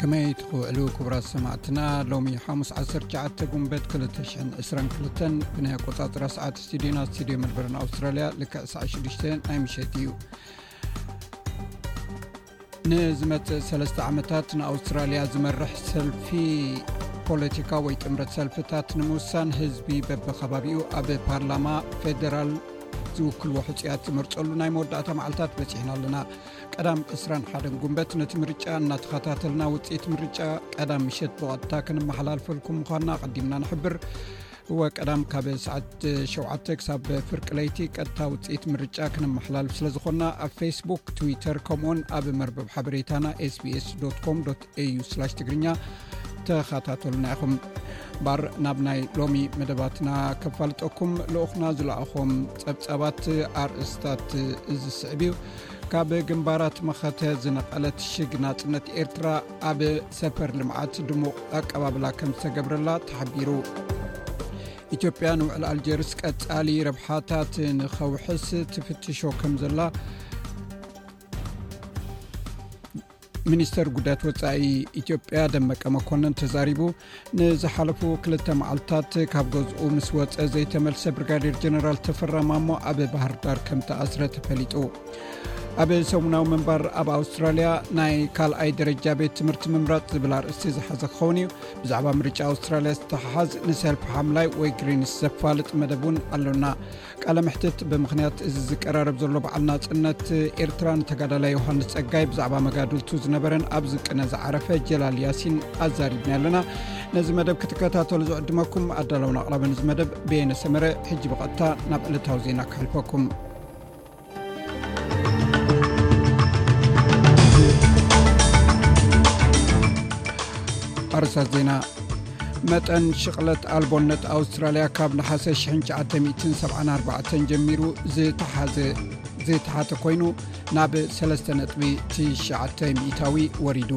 ከመይ ትክውዕሉ ክቡራት ሰማዕትና ሎሚ ሓሙስ 19 ጉንበት 222 ብናይ ኣቆፃፅራ ሰዓት ስቱድዮና ስቱድዮ መልበርን ኣውስትራልያ ልክዕ ሰዕ 6ዱሽ ናይ ምሸት እዩ ንዝመፅእ ሰለስተ ዓመታት ንኣውስትራልያ ዝመርሕ ሰልፊ ፖለቲካ ወይ ጥምረት ሰልፍታት ንምውሳን ህዝቢ በቢከባቢኡ ኣብ ፓርላማ ፌደራል ዝውክልዎ ሕፅያት ዝመርፀሉ ናይ መወዳእታ መዓልታት በፂሕና ኣለና ቀዳም ዕስራን ሓደን ጉንበት ነቲ ምርጫ እናተኸታተልና ውፅኢት ምርጫ ቀዳም ምሸት ብቐጥታ ክንመሓላልፈልኩም ምኳና ኣቀዲምና ንሕብር ወቀዳም ካብ ሰዓት ሸተ ክሳብ ፍርቂ ለይቲ ቀጥታ ውፅኢት ምርጫ ክንመሓላልፍ ስለዝኾና ኣብ ፌስቡክ ትዊተር ከምኡውን ኣብ መርበብ ሓበሬታና ስbs ኮም ኤዩ ስላሽ ትግርኛ ተኸታተሉና ኢኹም ባር ናብ ናይ ሎሚ መደባትና ከፋልጠኩም ልኡኹና ዝለኣኾም ፀብፃባት ኣርእስታት ዝስዕብ እዩ ካብ ግንባራት መኸተ ዝነቐለት ሽግ ናፅነት ኤርትራ ኣብ ሰፈር ልምዓት ድሙቕ ኣቀባብላ ከም ዝተገብረላ ተሓቢሩ ኢትዮጵያ ንውዕል ኣልጀርስ ቀፃሊ ረብሓታት ንኸውሕስ ትፍትሾ ከም ዘላ ሚኒስተር ጉዳያት ወፃኢ ኢትዮጵያ ደመቀ መኮነን ተዛሪቡ ንዝሓለፉ ክልተ መዓልትታት ካብ ገዝኡ ምስ ወፀ ዘይተመልሰ ብርጋዴር ጀነራል ተፈራማሞ ኣብ ባህርዳር ከም ተኣስረ ተፈሊጡ ኣብ ሰሙናዊ ምንባር ኣብ ኣውስትራልያ ናይ ካልኣይ ደረጃ ቤት ትምህርቲ ምምራፅ ዝብል ኣርእስቲ ዝሓዘ ክኸውን እዩ ብዛዕባ ምርጫ ኣውስትራልያ ዝተሓሓዝ ንሰልፊ ሓምላይ ወይ ግሪንስ ዘፋልጥ መደብ እውን ኣሎና ቃለ መሕትት ብምኽንያት እዚ ዝቀራረብ ዘሎ በዓል ናፅነት ኤርትራ ንተጋዳላይ ዮሃንስ ፀጋይ ብዛዕባ መጋድልቱ ዝነበረን ኣብ ዝቅነ ዝዓረፈ ጀላል ያሲን ኣዛሪብና ኣለና ነዚ መደብ ክትከታተሉ ዝዕድመኩም ኣዳላውን ኣቕራበ ንዚ መደብ ብየነ ሰመረ ሕጂ ብቐጥታ ናብ ዕለታዊ ዜና ክሕልፈኩም ኣርሳት ዜና መጠን ሽቕለት ኣልቦነት ኣውስትራልያ ካብ ንሓሰ 974 ጀሚሩ ዝተሓዘ ኮይኑ ናብ 3 ነጥቢ 9 ሚታዊ ወሪዱ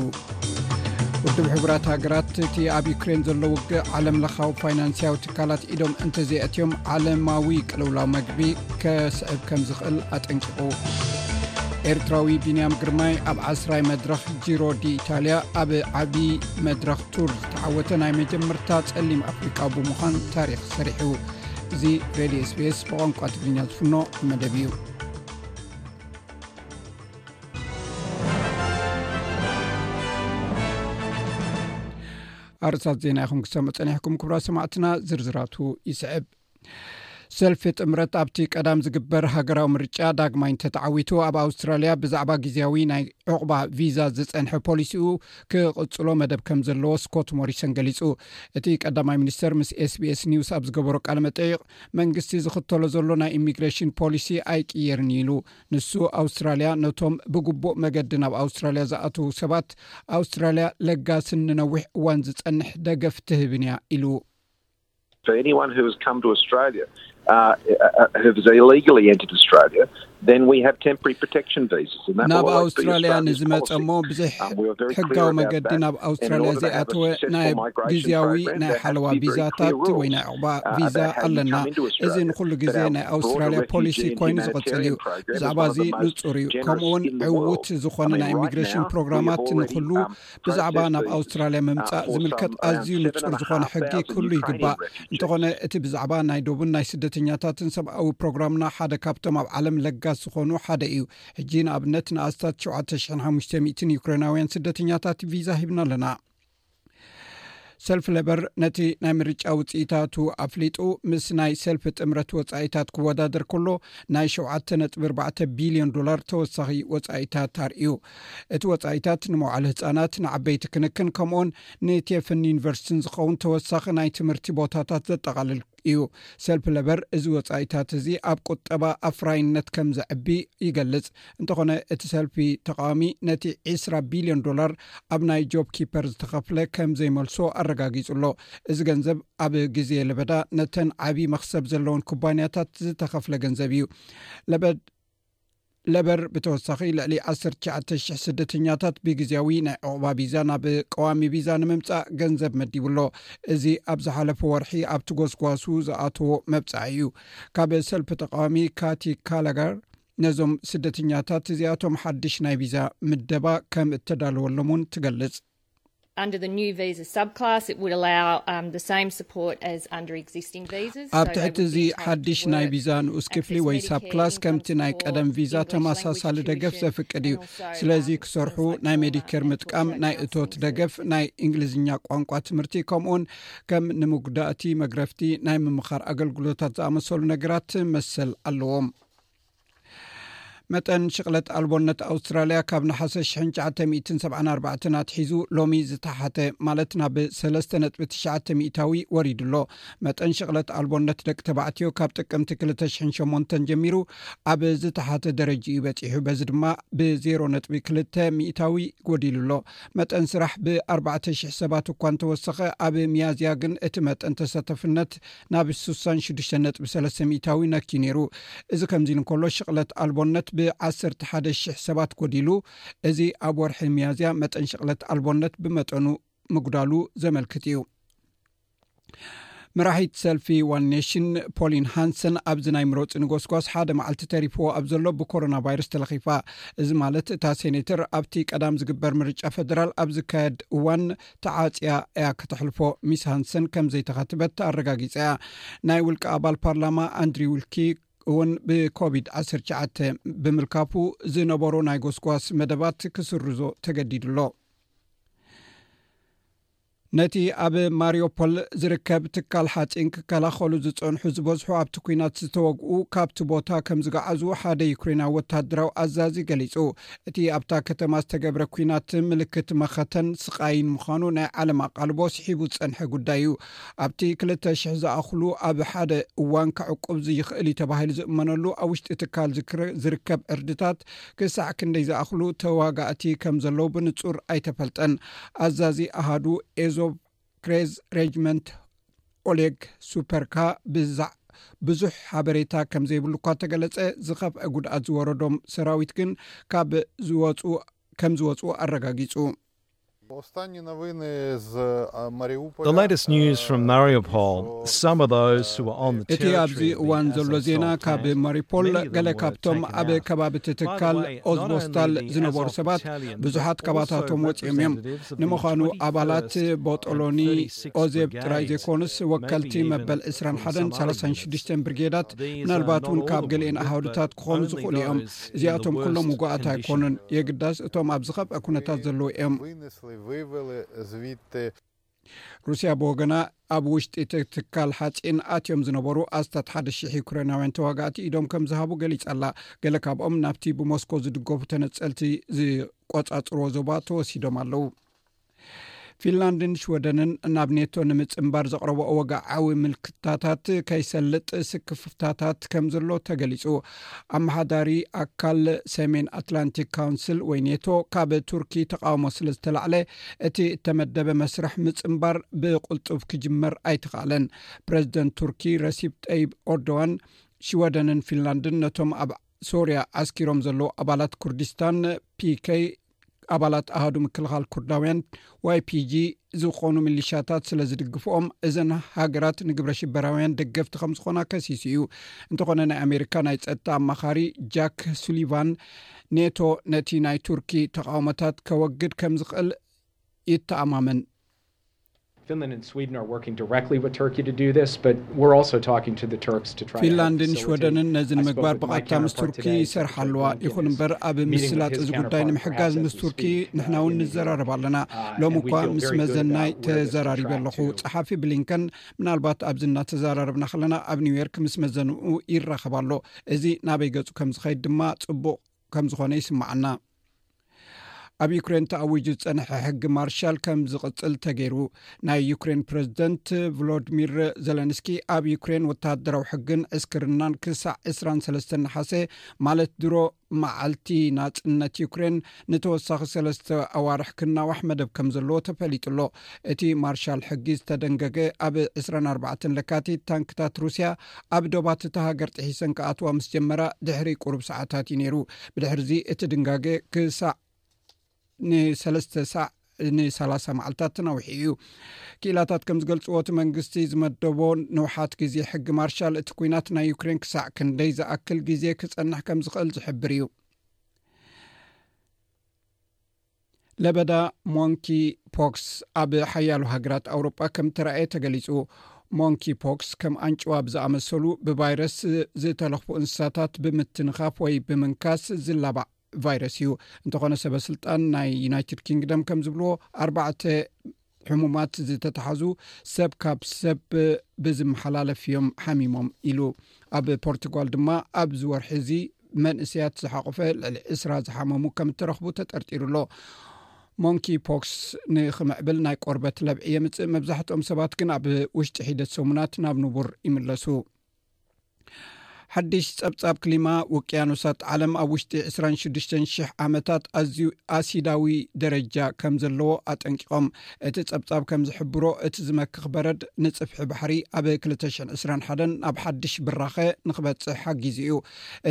ውድብ ሕቡራት ሃገራት እቲ ኣብ ዩክሬን ዘሎ ውግእ ዓለም ለኻዊ ፋይናንስያዊ ትካላት ኢዶም እንተዘይኣትዮም ዓለማዊ ቅልውላው መግቢ ከስዕብ ከም ዝኽእል ኣጠንቂቑ ኤርትራዊ ቢንያም ግርማይ ኣብ ዓስራይ መድረኽ ጂሮ ዲ ኢታልያ ኣብ ዓብ መድረኽ ቱር ዝተዓወተ ናይ መጀመርታ ጸሊም ኣፍሪቃ ብምዃን ታሪክ ሰሪሑ እዚ ሬድዮ ስቤስ ብቋንቋ ትግርኛ ዝፍኖ መደብ እዩ ኣርእስታት ዜና ይኹም ክሰሙ ፀኒሕኩም ክብራ ሰማዕትና ዝርዝራቱ ይስዕብ ሰልፊ ጥምረት ኣብቲ ቀዳም ዝግበር ሃገራዊ ምርጫ ዳግማይ እንተተዓዊቱ ኣብ ኣውስትራልያ ብዛዕባ ግዜያዊ ናይ ዕቑባ ቪዛ ዝፀንሐ ፖሊሲኡ ክቕፅሎ መደብ ከም ዘለዎ ስኮት ሞሪሰን ገሊፁ እቲ ቀዳማይ ሚኒስተር ምስ ስbስ ኒውስ ኣብ ዝገበሮ ቃል መጠይቕ መንግስቲ ዝኽተሎ ዘሎ ናይ ኢሚግሬሽን ፖሊሲ ኣይቅየርን ኢሉ ንሱ ኣውስትራልያ ነቶም ብግቡእ መገዲ ናብ ኣውስትራልያ ዝኣትው ሰባት ኣውስትራልያ ለጋስን ንነዊሕ እዋን ዝፀንሕ ደገፍ ትህብን እያ ኢሉ። ናብ ኣውስትራልያ ንዝመፀ እሞ ብዙሕ ሕጋዊ መገዲ ናብ ኣውስትራልያ ዘይኣተወ ናይ ግዜያዊ ናይ ሓለዋ ቪዛታት ወይ ናይ ዑቕባ ቪዛ ኣለና እዚ ንኩሉ ግዜ ናይ ኣውስትራልያ ፖሊሲ ኮይኑ ዝቕፅል እዩ ብዛዕባ እዚ ንፁር እዩ ከምኡ ውን ዕውት ዝኾነ ናይ ኢሚግሬሽን ፕሮግራማት ንኩሉ um, ብዛዕባ ናብ ኣውስትራልያ uh, ምምፃእ ዝምልከት um, ኣዝዩ ንፁር ዝኾነ ሕጊ ክህሉ ይግባእ እንተኾነ እቲ ብዛዕባ ናይ ዶብን ናይ ስደተኛታትን ሰብኣዊ ፕሮግራምና ሓደ ካብቶም ኣብ ዓለም ለጋስ ዝኾኑ ሓደ እዩ ሕጂ ንኣብነት ንኣስታት 7500 ዩክሬናውያን ስደተኛታት ቪዛ ሂብና ኣለና ሰልፊ ለበር ነቲ ናይ ምርጫ ውፅኢታቱ ኣፍሊጡ ምስ ናይ ሰልፊ ጥምረት ወፃኢታት ክወዳደር ከሎ ናይ 7 ነጥ4 ቢልዮን ዶላር ተወሳኺ ወፃኢታት ኣርእዩ እቲ ወፃኢታት ንመውዓል ህፃናት ንዓበይቲ ክንክን ከምኡውን ንቴፍን ዩኒቨርሲቲን ዝኸውን ተወሳኺ ናይ ትምህርቲ ቦታታት ዘጠቓልል እዩ። ሰልፊ ለበር እዚ ወጻኢታት እዚ ኣብ ቁጠባ ኣፍራይነት ከም ዘዕቢ ይገልጽ፣ እንተኾነ እቲ ሰልፊ ተቓዋሚ ነቲ ዕስራ ቢልዮን ዶላር ኣብ ናይ ጆብ ኪፐር ዝተኸፍለ ከም ዘይመልሶ ኣረጋጊጹ ኣሎ። እዚ ገንዘብ ኣብ ግዜ ለበዳ ነተን ዓቢ መኽሰብ ዘለወን ኩባንያታት ዝተኸፍለ ገንዘብ እዩ። ለበድ። ለበር ብተወሳኺ ልዕሊ ዓሰርተ ትሽዓተ ሽሕ ስደተኛታት ብግዜያዊ ናይ ዑቕባ ቪዛ ናብ ቀዋሚ ቪዛ ንምምጻእ ገንዘብ መዲቡ ኣሎ። እዚ ኣብ ዝሓለፈ ወርሒ ኣብቲ ጎስጓሱ ዝኣተዎ መብጽዓ እዩ። ካብ ሰልፊ ተቓዋሚ ካቲ ካላጋር ነዞም ስደተኛታት እዚኣቶም ሓድሽ ናይ ቪዛ ምደባ ከም እተዳለወሎም እውን ትገልጽ። ኣብ ትሕቲ እዚ ሓድሽ ናይ ቪዛ ንኡስ ክፍሊ ወይ ሳብ ክላስ ከምቲ ናይ ቀደም ቪዛ ተመሳሳሊ ደገፍ ዘፍቅድ እዩ ስለዚ ክሰርሑ ናይ ሜዲኬር ምጥቃም ናይ እቶት ደገፍ ናይ እንግሊዝኛ ቋንቋ ትምህርቲ ከምኡውን ከም ንምጉዳእቲ መግረፍቲ ናይ ምምኻር ኣገልግሎታት ዝኣመሰሉ ነገራት መሰል ኣለዎም መጠን ሽቕለት ኣልቦነት ኣውስትራልያ ካብ ንሓሰ 974 ኣትሒዙ ሎሚ ዝተሓተ ማለት ናብ 3 ነጥቢ 9 ሚታዊ ወሪዱ ኣሎ መጠን ሽቕለት ኣልቦነት ደቂ ተባዕትዮ ካብ ጥቅምቲ 28 ጀሚሩ ኣብ ዝተሓተ ደረጅ እዩ በፂሑ በዚ ድማ ብ0 ነጥቢ 2 ሚታዊ ጎዲሉ ኣሎ መጠን ስራሕ ብ400 ሰባት እኳ እንተወሰኸ ኣብ ሚያዝያ ግን እቲ መጠን ተሰተፍነት ናብ ስሳን ሽዱሽተን ነጥቢ ሰለስተ ሚእታዊ ነክዩ ነይሩ። እዚ ከምዚ ኢሉ እንከሎ ሽቕለት ኣልቦነት ብ ዓሰርተ ሓደ ሽሕ ሰባት ጎዲሉ፣ እዚ ኣብ ወርሒ ሚያዝያ መጠን ሽቕለት ኣልቦነት ብመጠኑ ምጉዳሉ ዘመልክት እዩ። መራሒት ሰልፊ ዋን ኔሽን ፖሊን ሃንሰን ኣብዚ ናይ ምሮፂ ንጎስጓስ ሓደ መዓልቲ ተሪፍዎ ኣብ ዘሎ ብኮሮና ቫይረስ ተለኺፋ። እዚ ማለት እታ ሴኔተር ኣብቲ ቀዳም ዝግበር ምርጫ ፈደራል ኣብ ዝካየድ እዋን ተዓጽያ እያ ከተሕልፎ። ሚስ ሃንሰን ከም ዘይተኸትበት ኣረጋጊጻ እያ። ናይ ውልቂ ኣባል ፓርላማ ኣንድሪ ዊልኪ እውን ብኮቪድ ዓሰርተ ትሽዓተ ብምልካፉ ዝነበሮ ናይ ጎስጓስ መደባት ክስርዞ ተገዲዱ ኣሎ። ነቲ ኣብ ማርዮፖል ዝርከብ ትካል ሓፂን ክከላኸሉ ዝፀንሑ ዝበዝሑ ኣብቲ ኩናት ዝተወግኡ ካብቲ ቦታ ከም ዝገዓዙ ሓደ ዩክሬናዊ ወተሃደራዊ ኣዛዚ ገሊፁ እቲ ኣብታ ከተማ ዝተገብረ ኲናት ምልክት መኸተን ስቓይን ምዃኑ ናይ ዓለም ኣቓልቦ ስሒቡ ዝጸንሐ ጉዳይ እዩ። ኣብቲ ክልተ ሽሕ ዝኣኽሉ ኣብ ሓደ እዋን ከዕቁብ ዝይኽእል እዩ ተባሂሉ ዝእመነሉ ኣብ ውሽጢ ትካል ዝክሪ ዝርከብ ዕርድታት ክሳዕ ክንደይ ዝኣኽሉ ተዋጋእቲ ከም ዘለዉ ብንጹር ኣይተፈልጠን። ኣዛዚ ኣሃዱ ኤዞፕ ክሬዝ ሬጅመንት ኦሌግ ሱፐርካ ብዛዕ ብዙሕ ሓበሬታ ከም ዘይብሉ እኳ እተገለጸ ዝኸፍአ ጉድኣት ዝወረዶም ሰራዊት ግን ካብ ዝወፁ ከም ዝወፁ ኣረጋጊጹ እቲ ኣብዚ እዋን ዘሎ ዜና ካብ ማሪፖል ገለ ካብቶም ኣብ ከባቢ ትትካል ኦዝቦስታል ዝነበሩ ሰባት ብዙሓት ካባታቶም ወፂኦም እዮም ንምዃኑ ኣባላት ቦጦሎኒ ኦዜብ ጥራይ ዘይኮኑስ ወከልቲ መበል 21 36 ብርጌዳት ምናልባት እውን ካብ ገሊኤን ኣሃዱታት ክኾኑ ዝኽእሉ እዮም እዚኣቶም ኩሎም ውጉኣት ኣይኮኑን የግዳስ እቶም ኣብ ዝኸብዐ ኩነታት ዘለዉ እዮም ሩስያ ብወገና ኣብ ውሽጢ እቲ ትካል ሓፂን ኣትዮም ዝነበሩ ኣስታት ሓደ ሽሕ ዩክሬናውያን ተዋጋእቲ ኢዶም ከም ዝሃቡ ገሊፃላ ገለ ካብኦም ናብቲ ብሞስኮ ዝድገፉ ተነፀልቲ ዝቆፃፅርዎ ዞባ ተወሲዶም ኣለው ፊንላንድን ሽወደንን ናብ ኔቶ ንምፅምባር ዘቕረበኦ ወግዓዊ ምልክታታት ከይሰልጥ ስክፍታታት ከም ዘሎ ተገሊፁ ኣመሓዳሪ ኣካል ሰሜን ኣትላንቲክ ካውንስል ወይ ኔቶ ካብ ቱርኪ ተቃውሞ ስለ ዝተላዕለ እቲ እተመደበ መስርሕ ምፅምባር ብቁልጡፍ ክጅመር ኣይተኻእለን ፕረዚደንት ቱርኪ ረሲብ ጠይብ ኦርዶዋን ሽወደንን ፊንላንድን ነቶም ኣብ ሶርያ ዓስኪሮም ዘለዉ ኣባላት ኩርዲስታን ፒከይ ኣባላት ኣሃዱ ምክልኻል ኩርዳውያን ዋይፒጂ ዝኾኑ ሚሊሽያታት ስለ ዝድግፍኦም እዘን ሃገራት ንግብረ ሽበራውያን ደገፍቲ ከም ዝኾና ከሲሱ እዩ እንተኾነ ናይ ኣሜሪካ ናይ ፀጥታ ኣማኻሪ ጃክ ሱሊቫን ኔቶ ነቲ ናይ ቱርኪ ተቃውሞታት ከወግድ ከም ዝኽእል ይተኣማመን ፊንላንድን ሽወደንን ነዚ ንምግባር ብቐጥታ ምስ ቱርኪ ይሰርሓ ኣለዋ ይኹን እምበር ኣብ ምስላጥ እዚ ጉዳይ ንምሕጋዝ ምስ ቱርኪ ንሕና እውን ንዘራርብ ኣለና ሎሚ እኳ ምስ መዘናይ ተዘራሪበ ኣለኹ ፀሓፊ ብሊንከን ምናልባት ኣብዚ እናተዘራረብና ከለና ኣብ ኒውዮርክ ምስ መዘንኡ ይራኸብ ኣሎ እዚ ናበይ ገፁ ከም ዝኸይድ ድማ ፅቡቅ ከም ዝኾነ ይስማዓና ኣብ ዩክሬን ተኣዊጁ ዝፀንሐ ሕጊ ማርሻል ከም ዝቕፅል ተገይሩ ናይ ዩክሬን ፕረዚደንት ቭሎድሚር ዘለንስኪ ኣብ ዩክሬን ወተሃደራዊ ሕግን ዕስክርናን ክሳዕ 23 ናሓሰ ማለት ድሮ መዓልቲ ናፅነት ዩክሬን ንተወሳኺ ሰለስተ ኣዋርሕ ክናዋሕ መደብ ከም ዘለዎ ተፈሊጡ ኣሎ እቲ ማርሻል ሕጊ ዝተደንገገ ኣብ 24 ለካቲት ታንክታት ሩስያ ኣብ ዶባት እታ ሃገር ጥሒሰን ክኣትዋ ምስ ጀመራ ድሕሪ ቁሩብ ሰዓታት እዩ ነይሩ ብድሕርዚ እቲ ድንጋገ ክሳዕ ንሰለስተ ሳዕ ንሳላ0 መዓልትታት ተናዊሑ እዩ ክኢላታት ከም ዝገልፅዎ እቲ መንግስቲ ዝመደቦ ንውሓት ግዜ ሕጊ ማርሻል እቲ ኩናት ናይ ዩክሬን ክሳዕ ክንደይ ዝኣክል ግዜ ክፀንሕ ከም ዝኽእል ዝሕብር እዩ ለበዳ ሞንኪ ፖክስ ኣብ ሓያሉ ሃገራት ኣውሮጳ ከም እተረኣየ ተገሊጹ ሞንኪ ፖክስ ከም ኣንጭዋ ብዝኣመሰሉ ብቫይረስ ዝተለኽፉ እንስሳታት ብምትንኻፍ ወይ ብምንካስ ዝላባዕ ቫይረስ እዩ እንተኾነ ሰበስልጣን ናይ ዩናይትድ ኪንግደም ከም ዝብልዎ ኣርባዕተ ሕሙማት ዝተተሓዙ ሰብ ካብ ሰብ ብዝመሓላለፍ እዮም ሓሚሞም ኢሉ ኣብ ፖርቱጋል ድማ ኣብ ዝወርሒ እዚ መንእሰያት ዝሓቆፈ ልዕሊ ዕስራ ዝሓመሙ ከም እተረኽቡ ተጠርጢሩ ኣሎ ሞንኪ ፖክስ ንክምዕብል ናይ ቆርበት ለብዒ የምፅእ መብዛሕትኦም ሰባት ግን ኣብ ውሽጢ ሒደት ሰሙናት ናብ ንቡር ይምለሱ ሓድሽ ጸብጻብ ክሊማ ውቅያኖሳት ዓለም ኣብ ውሽጢ 26,00 ዓመታት ኣዝዩ ኣሲዳዊ ደረጃ ከም ዘለዎ ኣጠንቂቖም እቲ ጸብጻብ ከም ዝሕብሮ እቲ ዝመክኽ በረድ ንጽፍሒ ባሕሪ ኣብ 221 ናብ ሓድሽ ብራኸ ንክበፅሕ ሓጊዙ እዩ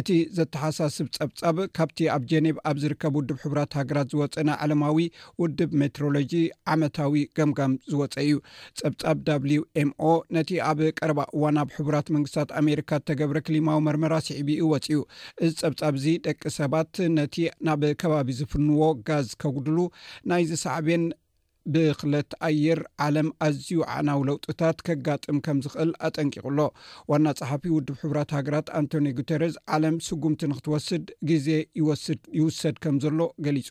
እቲ ዘተሓሳስብ ጸብጻብ ካብቲ ኣብ ጀኔቭ ኣብ ዝርከብ ውድብ ሕቡራት ሃገራት ዝወፀና ዓለማዊ ውድብ ሜትሮሎጂ ዓመታዊ ገምጋም ዝወፀ እዩ ጸብጻብ WMO ነቲ ኣብ ቀረባ እዋን ኣብ ሕቡራት መንግስታት ኣሜሪካ እተገብረ ክሊማዊ መርመራ ስዒቡ እዩ ወጺኡ። እዚ ጸብጻብ እዚ ደቂ ሰባት ነቲ ናብ ከባቢ ዝፍንዎ ጋዝ ከጉድሉ ናይ ዝሳዕቤን ብኽለት ኣየር ዓለም ኣዝዩ ኣዕናዊ ለውጥታት ከጋጥም ከም ዝኽእል ኣጠንቂቑ ኣሎ። ዋና ጸሓፊ ውድብ ሕቡራት ሃገራት ኣንቶንዮ ጉተረዝ ዓለም ስጉምቲ ንክትወስድ ግዜ ይወስድ ይውሰድ ከም ዘሎ ገሊጹ።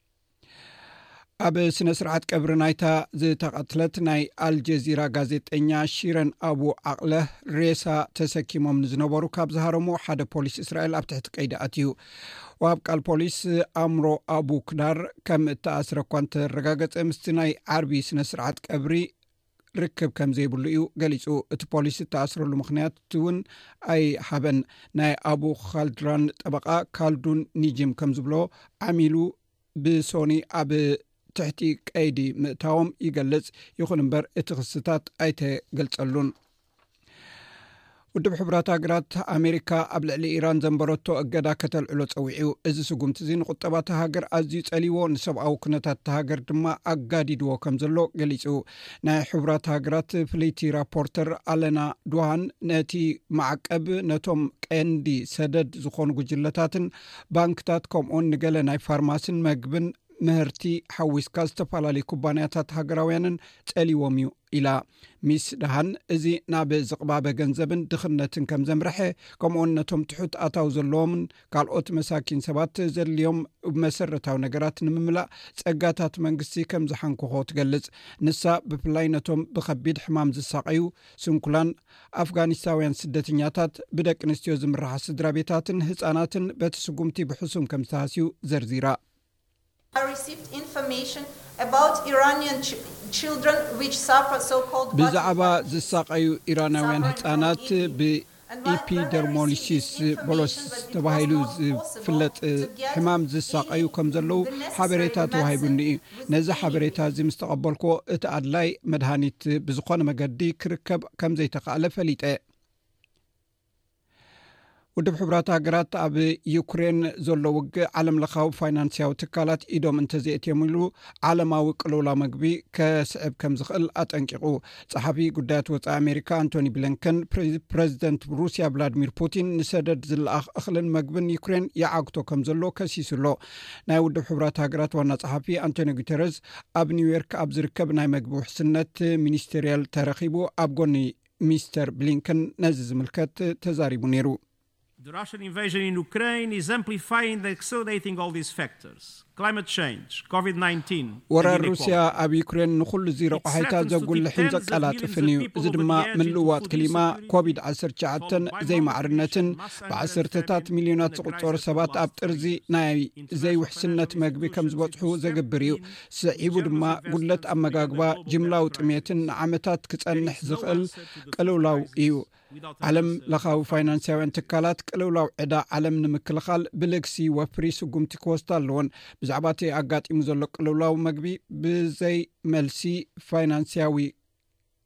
ኣብ ስነ ስርዓት ቀብሪ ናይታ ዝተቐትለት ናይ ኣልጀዚራ ጋዜጠኛ ሺረን ኣቡ ዓቅለ ሬሳ ተሰኪሞም ንዝነበሩ ካብ ዝሃረሙ ሓደ ፖሊስ እስራኤል ኣብ ትሕቲ ቀይዲ ኣትዩ ዋብ ቃል ፖሊስ ኣእምሮ ኣቡ ክዳር ከም እተኣስረ እኳ እንተረጋገፀ ምስቲ ናይ ዓርቢ ስነ ስርዓት ቀብሪ ርክብ ከም ዘይብሉ እዩ ገሊፁ እቲ ፖሊስ ዝተኣስረሉ ምክንያት እውን ኣይ ሓበን ናይ ኣቡ ካልድራን ጠበቃ ካልዱን ኒጂም ከም ዝብሎ ዓሚሉ ብሶኒ ኣብ ትሕቲ ቀይዲ ምእታዎም ይገልፅ ይኹን እምበር እቲ ክስታት ኣይተገልፀሉን ውድብ ሕቡራት ሃገራት ኣሜሪካ ኣብ ልዕሊ ኢራን ዘንበረቶ እገዳ ከተልዕሎ ፀዊዑ እዚ ስጉምቲ እዚ ንቁጠባ እታ ሃገር ኣዝዩ ፀልዎ ንሰብኣዊ ኩነታት እታ ሃገር ድማ ኣጋዲድዎ ከም ዘሎ ገሊፁ ናይ ሕቡራት ሃገራት ፍልይቲ ራፖርተር ኣለና ድሃን ነቲ ማዕቀብ ነቶም ቀንዲ ሰደድ ዝኾኑ ጉጅለታትን ባንክታት ከምኡን ንገለ ናይ ፋርማሲን መግብን ምህርቲ ሓዊስካ ዝተፈላለዩ ኩባንያታት ሃገራውያንን ፀልዎም እዩ ኢላ ሚስ ደሃን እዚ ናብ ዝቕባበ ገንዘብን ድኽነትን ከም ዘምርሐ ከምኡውን ነቶም ትሑት ኣታዊ ዘለዎምን ካልኦት መሳኪን ሰባት ዘድልዮም መሰረታዊ ነገራት ንምምላእ ጸጋታት መንግስቲ ከም ዝሓንኮኾ ትገልጽ ንሳ ብፍላይ ነቶም ብከቢድ ሕማም ዝሳቀዩ ስንኩላን ኣፍጋኒስታውያን ስደተኛታት ብደቂ ኣንስትዮ ዝምርሓ ስድራ ቤታትን ህፃናትን በቲ ስጉምቲ ብሕሱም ከም ዝተሃስዩ ዘርዚራ ብዛዕባ ዝሳቐዩ ኢራናውያን ህጻናት ብኢፒደርሞሊሲስ ቦሎሲስ ተባሂሉ ዝፍለጥ ሕማም ዝሳቐዩ ከም ዘለዉ ሓበሬታ ተዋሂቡኒ እዩ ነዚ ሓበሬታ እዚ ምስ ተቐበልኩዎ እቲ ኣድላይ መድሃኒት ብዝኾነ መገዲ ክርከብ ከም ዘይተኻእለ ፈሊጠ ውድብ ሕብራት ሃገራት ኣብ ዩክሬን ዘሎ ውግእ ዓለም ለካዊ ፋይናንስያዊ ትካላት ኢዶም እንተዘይእትዮም ኢሉ ዓለማዊ ቅልውላ መግቢ ከስዕብ ከም ዝኽእል ኣጠንቂቁ ፀሓፊ ጉዳያት ወፃኢ ኣሜሪካ ኣንቶኒ ብለንከን ፕረዚደንት ሩስያ ቭላድሚር ፑቲን ንሰደድ ዝለኣኽ እኽልን መግብን ዩክሬን ይዓግቶ ከም ዘሎ ከሲሱ ኣሎ ናይ ውድብ ሕብራት ሃገራት ዋና ፀሓፊ ኣንቶኒ ጉተረስ ኣብ ኒውዮርክ ኣብ ዝርከብ ናይ መግቢ ውሕስነት ሚኒስትርያል ተረኪቡ ኣብ ጎኒ ሚስተር ብሊንከን ነዚ ዝምልከት ተዛሪቡ ነይሩ። ወራር ሩስያ ኣብ ዩክሬን ንዅሉ እዚ ረቋሒታት ዘጕልሕን ዘቀላጥፍን እዩ፣ እዚ ድማ ምልውዋጥ ክሊማ፣ ኮቪድ ዓሰርተ ትሽዓተን ዘይማዕርነትን ብዓሰርተታት ሚልዮናት ዝቝጸሩ ሰባት ኣብ ጥርዚ ናይ ዘይውሕስነት መግቢ ከም ዝበጽሑ ዘግብር እዩ። ስዒቡ ድማ ጉድለት ኣመጋግባ ጅምላዊ ጥሜትን ንዓመታት ክፀንሕ ዝኽእል ቅልውላው እዩ ዓለም ለኻዊ ፋይናንስያውያን ትካላት ቅልውላው ዕዳ ዓለም ንምክልኻል ብልግሲ ወፍሪ ስጉምቲ ክወስታ ኣለዎን ብዛዕባ እቲ ኣጋጢሙ ዘሎ ቅልውላው መግቢ ብዘይ መልሲ ፋይናንስያዊ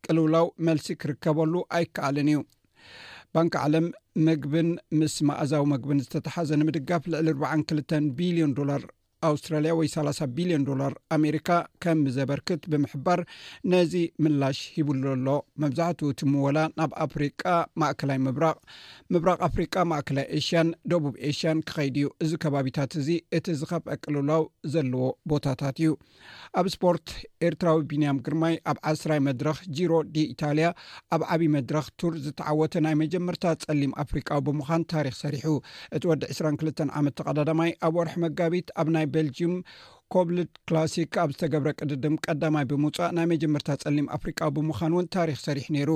ቅልውላው መልሲ ክርከበሉ ኣይከኣልን እዩ ባንኪ ዓለም ምግብን ምስ መእዛዊ መግብን ዝተተሓዘ ንምድጋፍ ልዕሊ 42 ቢልዮን ዶላር ኣውስትራልያ ወይ ሰላ0 ቢልዮን ዶላር ኣሜሪካ ከም ዘበርክት ብምሕባር ነዚ ምላሽ ሂብሉ ኣሎ መብዛሕትኡ እቲ ምወላ ናብ ኣፍሪቃ ማእከላይ ምብራቕ ምብራቕ ኣፍሪቃ ማእከላይ ኤሽያን ደቡብ ኤሽያን ክኸይድ እዩ እዚ ከባቢታት እዚ እቲ ዝኸፍ ኣቅልላው ዘለዎ ቦታታት እዩ ኣብ ስፖርት ኤርትራዊ ቢንያም ግርማይ ኣብ ዓስራይ መድረኽ ጂሮ ዲኢታልያ ኣብ ዓብዪ መድረኽ ቱር ዝተዓወተ ናይ መጀመርታ ፀሊም ኣፍሪቃዊ ብምዃን ታሪኽ ሰሪሑ። እቲ ወዲ ዕስራን ክልተን ዓመት ተቐዳዳማይ ኣብ ወርሒ መጋቢት ኣብ ናይ ቤልጂዩም ኮብልድ ክላሲክ ኣብ ዝተገብረ ቅድድም ቀዳማይ ብምውፃእ ናይ መጀመርታ ፀሊም ኣፍሪቃዊ ብምዃን እውን ታሪኽ ሰሪሑ ነይሩ።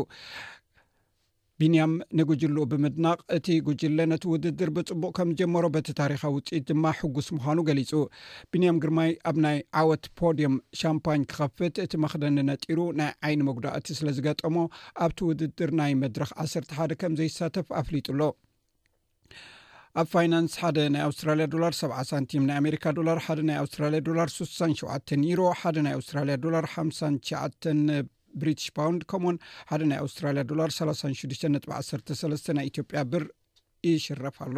ቢንያም ንጉጅልኡ ብምድናቕ እቲ ጉጅለ ነቲ ውድድር ብፅቡቕ ከምዝጀመሮ በቲ ታሪኻዊ ውፅኢት ድማ ሕጉስ ምዃኑ ገሊፁ። ብንያም ግርማይ ኣብ ናይ ዓወት ፖድየም ሻምፓኝ ክኸፍት እቲ መኽደኒ ነጢሩ ናይ ዓይኒ መጉዳእቲ ስለ ዝገጠሞ ኣብቲ ውድድር ናይ መድረኽ ዓሰርተ ሓደ ከም ዘይሳተፍ ኣፍሊጡ ኣሎ ኣብ ፋይናንስ ሓደ ናይ ኣውስትራልያ ዶላር ሰ ሳንቲም ናይ ኣሜሪካ ዶላር ሓደ ናይ ኣውስትራልያ ዶላር ሱሳን ሸውዓተ ኒሮ ሓደ ናይ ኣውስትራልያ ዶላር ሓምሳን ሸዓተ ብሪትሽ ፓውንድ ከምኡውን ሓደ ናይ ኣውስትራልያ ዶላር ሰላሳን ሽዱሽተ ነጥቢ ዓሰርተ ሰለስተ ናይ ኢትዮጵያ ብር ይሽረፍ ኣሎ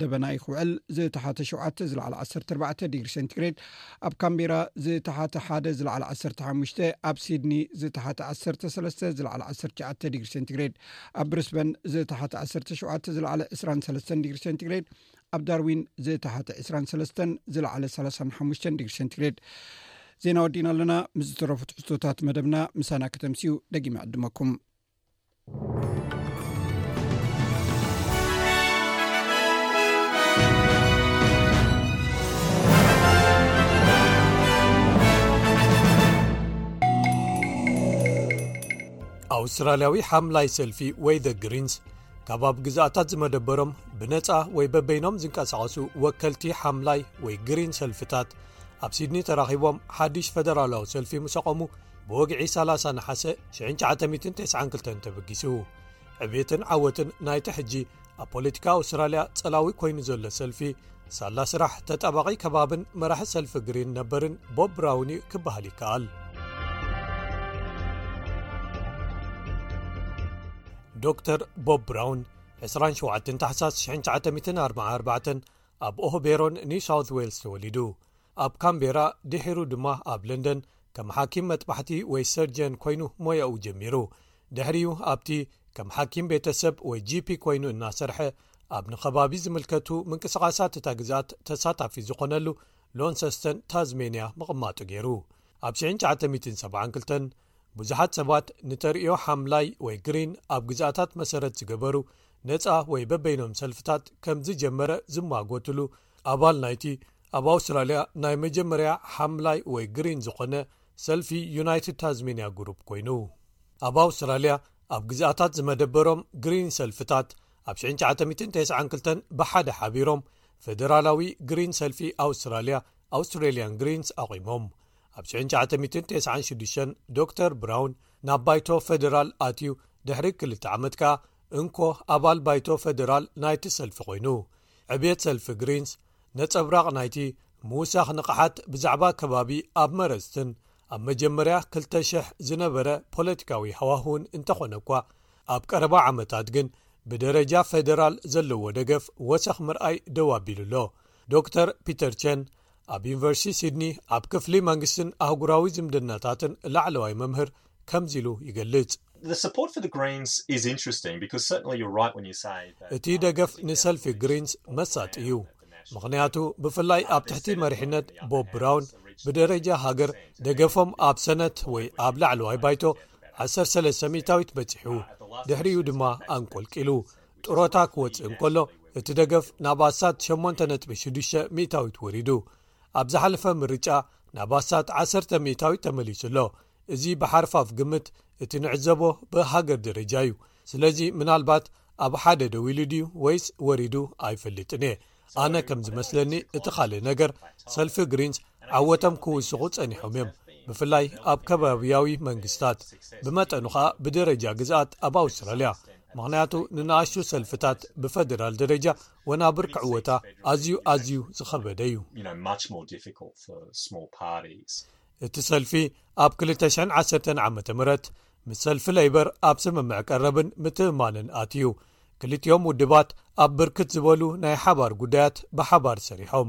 ደበና እዩ ክውዕል ዝተሓተ ሸተ ዝለዕለ ዓሰርተ ኣርባዕተ ዲግሪ ሰንቲግሬድ ኣብ ካምቢራ ዝተሓተ ሓደ ዝለዕለ ዓሰርተ ሓሙሽተ ኣብ ሲድኒ ዝተሓተ ዓሰርተ ሰለስተ ዝለዕለ ዓሰርተ ሸተ ዲግሪ ሰንቲግሬድ ኣብ ብሪስበን ዝተሓተ ዓሰርተ ሸተ ዝለዕለ ዕስራን ሰለስተን ዲግሪ ሰንቲግሬድ ኣብ ዳርዊን ዝተሓተ ዕስራን ሰለስተን ዝለዕለ ሰላሳን ሓሙሽተን ዲግሪ ሰንቲግሬድ ዜና ወዲና ኣለና ምስ ዝተረፉ ትሕዝቶታት መደብና ምሳና ከተምስኡ ደጊሚ ዕድመኩም ኣውስትራልያዊ ሓምላይ ሰልፊ ወይ the ግሪንስ ካብ ኣብ ግዛእታት ዝመደበሮም ብነፃ ወይ በበይኖም ዝንቀሳቐሱ ወከልቲ ሓምላይ ወይ ግሪን ሰልፍታት ኣብ ሲድኒ ተራኺቦም ሓድሽ ፈደራላዊ ሰልፊ ምሰቐሙ ብወግዒ 30 ንሓሰ 1992 ተበጊሱ ዕብትን ዓወትን ናይቲ ሕጂ ኣብ ፖለቲካ ኣውስትራልያ ጸላዊ ኰይኑ ዘሎ ሰልፊ ሳላ ስራሕ ተጣባቒ ከባብን መራሒ ሰልፊ ግሪን ነበርን ቦብ ብራውን እዩ ክበሃል ይከኣል ዶር ቦብ ብራውን 27 ታሕሳስ 944 ኣብ ኦሆቤሮን ኒው ሳውት ዌልስ ተወሊዱ ኣብ ካምቤራ ድሒሩ ድማ ኣብ ለንደን ከም ሓኪም መጥባሕቲ ወይ ሰርጀን ኰይኑ ሞያኡ ጀሚሩ። ድሕሪኡ ኣብቲ ከም ሓኪም ቤተሰብ ወይ GP ኰይኑ እናሰርሐ ኣብ ንከባቢ ዝምልከቱ ምንቅስቓሳት እታ ግዝኣት ተሳታፊ ዝዀነሉ ሎንሰስተን ታዝሜንያ ምቕማጡ ገይሩ። ኣብ 1972 ብዙሓት ሰባት ንተርእዮ ሓምላይ ወይ ግሪን ኣብ ግዝኣታት መሰረት ዝገበሩ ነጻ ወይ በበይኖም ሰልፍታት ከም ዝጀመረ ዝማጐትሉ ኣባል ናይቲ ኣብ ኣውስትራልያ ናይ መጀመርያ ሓምላይ ወይ ግሪን ዝኾነ ሰልፊ ዩናይትድ ታዝሜንያ ግሩፕ ኮይኑ ኣብ ኣውስትራልያ ኣብ ግዝኣታት ዝመደበሮም ግሪን ሰልፍታት ኣብ 9992 ብሓደ ሓቢሮም ፈደራላዊ ግሪን ሰልፊ ኣውስትራልያ ኣውስትራልያን ግሪንስ ኣቚሞም ኣብ 9996 ዶክተር ብራውን ናብ ባይቶ ፈደራል ኣትዩ ድሕሪ ክልተ ዓመት ከኣ እንኮ ኣባል ባይቶ ፈደራል ናይቲ ሰልፊ ኮይኑ ዕብየት ሰልፊ ግሪንስ ነጸብራቕ ናይቲ ምውሳኽ ንቕሓት ብዛዕባ ከባቢ ኣብ መረጽትን ኣብ መጀመርያ 2,00 ዝነበረ ፖለቲካዊ ሃዋህውን እንተኾነ እኳ ኣብ ቀረባ ዓመታት ግን ብደረጃ ፌደራል ዘለዎ ደገፍ ወሰኽ ምርኣይ ደው ኣቢሉ ኣሎ ዶር ፒተር ቸን ኣብ ዩኒቨርሲቲ ሲድኒ ኣብ ክፍሊ መንግስትን ኣህጉራዊ ዝምድናታትን ላዕለዋይ መምህር ከምዚ ኢሉ ይገልጽ። እቲ ደገፍ ንሰልፊ ግሪንስ መሳጢ እዩ፣ ምኽንያቱ ብፍላይ ኣብ ትሕቲ መሪሕነት ቦብ ብራውን ብደረጃ ሃገር ደገፎም ኣብ ሰነት ወይ ኣብ ላዕለዋይ ባይቶ 13 ሚታዊት በጺሑ ድሕሪኡ ድማ ኣንቆልቂሉ ጥሮታ ክወጽእ እንከሎ እቲ ደገፍ ናብ ኣሳት 8.6 ሚታዊት ወሪዱ ኣብ ዝሓለፈ ምርጫ ናብ ኣሳት 1ሰ ሚታዊት ተመሊሱ ኣሎ እዚ ብሓርፋፍ ግምት እቲ ንዕዘቦ ብሃገር ደረጃ እዩ ስለዚ ምናልባት ኣብ ሓደ ደው ኢሉ ድዩ ወይስ ወሪዱ ኣይፈልጥን እየ ኣነ ከም ዝመስለኒ እቲ ካልእ ነገር ሰልፊ ግሪንስ ዓወቶም ክውስኹ ጸኒሖም እዮም ብፍላይ ኣብ ከባብያዊ መንግስታት ብመጠኑ ከኣ ብደረጃ ግዝኣት ኣብ ኣውስትራልያ ምክንያቱ ንነኣሽቱ ሰልፍታት ብፈደራል ደረጃ ወናብር ክዕወታ ኣዝዩ ኣዝዩ ዝኸበደ እዩ እቲ ሰልፊ ኣብ 210 ዓ ም ምስ ሰልፊ ለይበር ኣብ ስምምዕ ቀረብን ምትእማንን ኣትዩ ክልጥኦም ውድባት ኣብ ብርክት ዝበሉ ናይ ሓባር ጉዳያት ብሓባር ሰሪሖም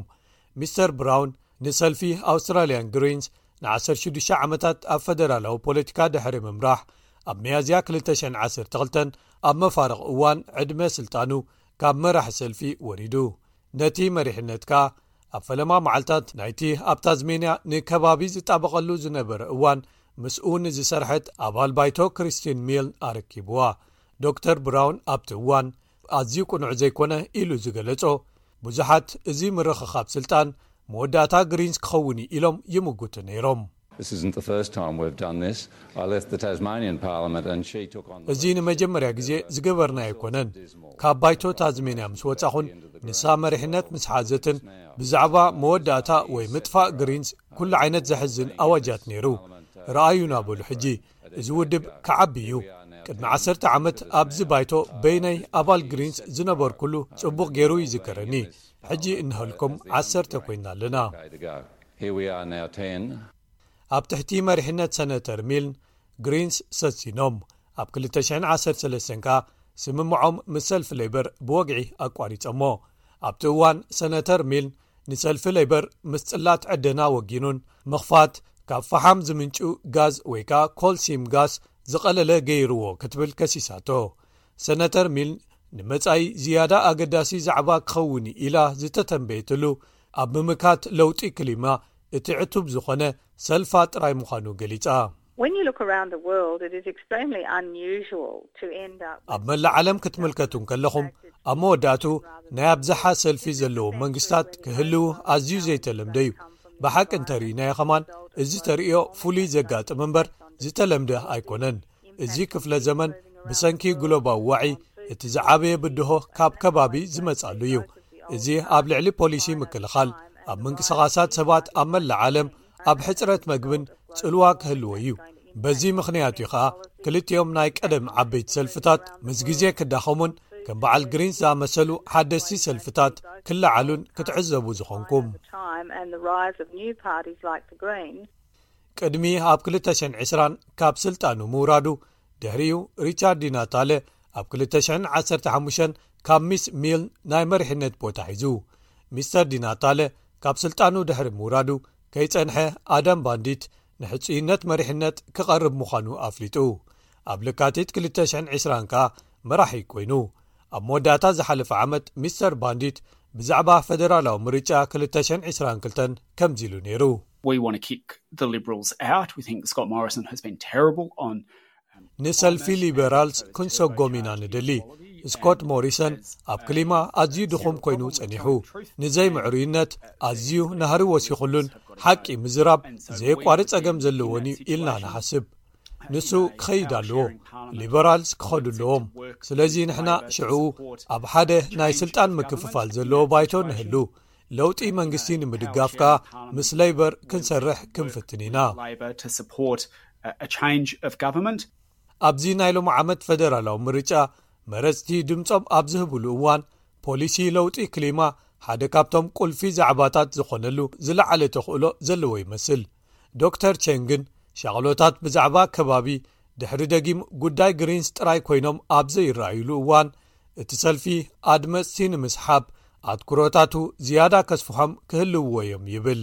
ሚስተር ብራውን ንሰልፊ ኣውስትራልያን ግሪንስ ን16 ዓመታት ኣብ ፈደራላዊ ፖለቲካ ድሕሪ ምምራሕ ኣብ መያዝያ 212 ኣብ መፋርቕ እዋን ዕድመ ስልጣኑ ካብ መራሕ ሰልፊ ወሪዱ ነቲ መሪሕነት ከኣ ኣብ ፈለማ መዓልታት ናይቲ ኣብ ታዝሜንያ ንከባቢ ዝጣበቐሉ ዝነበረ እዋን ምስኡ ንዝሰርሐት ኣባል ባይቶ ክሪስቲን ሚል ኣረኪብዋ ዶክተር ብራውን ኣብቲ እዋን ኣዝዩ ቅኑዕ ዘይኮነ ኢሉ ዝገለጾ ብዙሓት እዚ ምርኽኻብ ስልጣን መወዳእታ ግሪንስ ክኸውን ኢሎም ይምጉቱ ነይሮም እዚ ንመጀመርያ ግዜ ዝገበርናዮ ኣይኰነን። ካብ ባይቶ ታዝሜንያ ምስ ወጻኹን ንሳ መሪሕነት ምስ ሓዘትን ብዛዕባ መወዳእታ ወይ ምጥፋእ ግሪንስ ኵሉ ዓይነት ዘሕዝን ኣዋጃት ነይሩ። ርኣዩና በሉ ሕጂ እዚ ውድብ ክዓቢ እዩ። ቅድሚ ዓሰርተ ዓመት ኣብዚ ባይቶ በይነይ ኣባል ግሪንስ ዝነበርኩሉ ጽቡቕ ገይሩ ይዝከረኒ። ሕጂ እንሀልኩም ዓሰርተ ኰይና ኣለና። Here we are now ten. ኣብ ትሕቲ መሪሕነት ሰነተር ሚልን ግሪንስ ሰሲኖም ኣብ ክልተ ሽሕን ዓሰርተ ሰለስተን ከኣ ስምምዖም ምስ ሰልፊ ለይበር ብወግዒ ኣቋሪጸሞ ኣብቲ እዋን ሰነተር ሚል ንሰልፊ ለይበር ምስ ጽላት ዕደና ወጊኑን ምኽፋት ካብ ፈሓም ዝምንጩ ጋዝ ወይ ከኣ ኮልሲም ጋስ ዝቐለለ ገይርዎ ክትብል ከሲሳቶ ሰነተር ሚል ንመጻኢ ዝያዳ ኣገዳሲ ዛዕባ ክኸውንዩ ኢላ ዝተተንበየትሉ ኣብ ምምካት ለውጢ ክሊማ እቲ ዕቱብ ዝኾነ ሰልፋ ጥራይ ምዃኑ ገሊጻ። ኣብ መላእ ዓለም ክትምልከቱ እንከለኹም ኣብ መወዳእትኡ ናይ ኣብዝሓ ሰልፊ ዘለዎም መንግስታት ክህልው ኣዝዩ ዘይተለምደ እዩ። ብሓቂ እንተርኢናዮ ከማን እዚ ተርእዮ ፍሉይ ዘጋጥም እምበር ዝተለምደ ኣይኮነን። እዚ ክፍለ ዘመን ብሰንኪ ግሎባዊ ዋዒ እቲ ዝዓበየ ብድሆ ካብ ከባቢ ዝመጽኣሉ እዩ እዚ ኣብ ልዕሊ ፖሊሲ ምክልኻል ኣብ ምንቅስቓሳት ሰባት ኣብ መላእ ዓለም ኣብ ሕፅረት መግብን ፅልዋ ክህልዎ እዩ በዚ ምኽንያት እዩ ኸኣ ክልቲኦም ናይ ቀደም ዓበይቲ ሰልፍታት ምስ ግዜ ክዳኸሙን ከም በዓል ግሪንስ ዝኣመሰሉ ሓደስቲ ሰልፍታት ክለዓሉን ክትዕዘቡ ዝኾንኩም ቅድሚ ኣብ 220 ካብ ስልጣኑ ምውራዱ ድሕሪኡ ሪቻርዲ ናታለ ኣብ 215 ካብ ሚስ ሚል ናይ መሪሕነት ቦታ ሒዙ ሚስተር ዲናታለ ካብ ስልጣኑ ድሕሪ ምውራዱ ከይጸንሐ ኣደም ባንዲት ንሕጽይነት መሪሕነት ክቐርብ ምዃኑ ኣፍሊጡ ኣብ ልካቲት 220 ከኣ መራሒ ኮይኑ ኣብ መወዳእታ ዝሓለፈ ዓመት ሚስተር ባንዲት ብዛዕባ ፈደራላዊ ምርጫ 222 ከምዚ ኢሉ ነይሩ We want to kick the Liberals out. We think Scott Morrison has been terrible on ንሰልፊ ሊበራልስ ክንሰጎም ኢና ንደሊ ስኮት ሞሪሰን ኣብ ክሊማ ኣዝዩ ድኹም ኮይኑ ጸኒሑ ንዘይምዕሩይነት ኣዝዩ ናህሪ ወሲኹሉን ሓቂ ምዝራብ ዘየቋሪ ጸገም ዘለዎን እዩ ኢልና ንሓስብ ንሱ ክኸይድ ኣለዎ ሊበራልስ ክኸዱ ኣለዎም ስለዚ ንሕና ሽዑኡ ኣብ ሓደ ናይ ስልጣን ምክፍፋል ዘለዎ ባይቶ ንህሉ ለውጢ መንግስቲ ንምድጋፍ ከኣ ምስ ለይበር ክንሰርሕ ክንፍትን ኢና። ኣብዚ ናይ ሎሚ ዓመት ፈደራላዊ ምርጫ መረጽቲ ድምጾም ኣብ ዝህብሉ እዋን ፖሊሲ ለውጢ ክሊማ ሓደ ካብቶም ቁልፊ ዛዕባታት ዝኾነሉ ዝለዓለ ተኽእሎ ዘለዎ ይመስል። ዶክተር ቸን ግን ሻቕሎታት ብዛዕባ ከባቢ ድሕሪ ደጊም ጉዳይ ግሪንስ ጥራይ ኮይኖም ኣብ ዘይረኣዩሉ እዋን እቲ ሰልፊ ኣድመፅቲ ንምስሓብ ኣትኩሮታቱ ዝያዳ ከስፍሖም ክህልውዎ እዮም ይብል።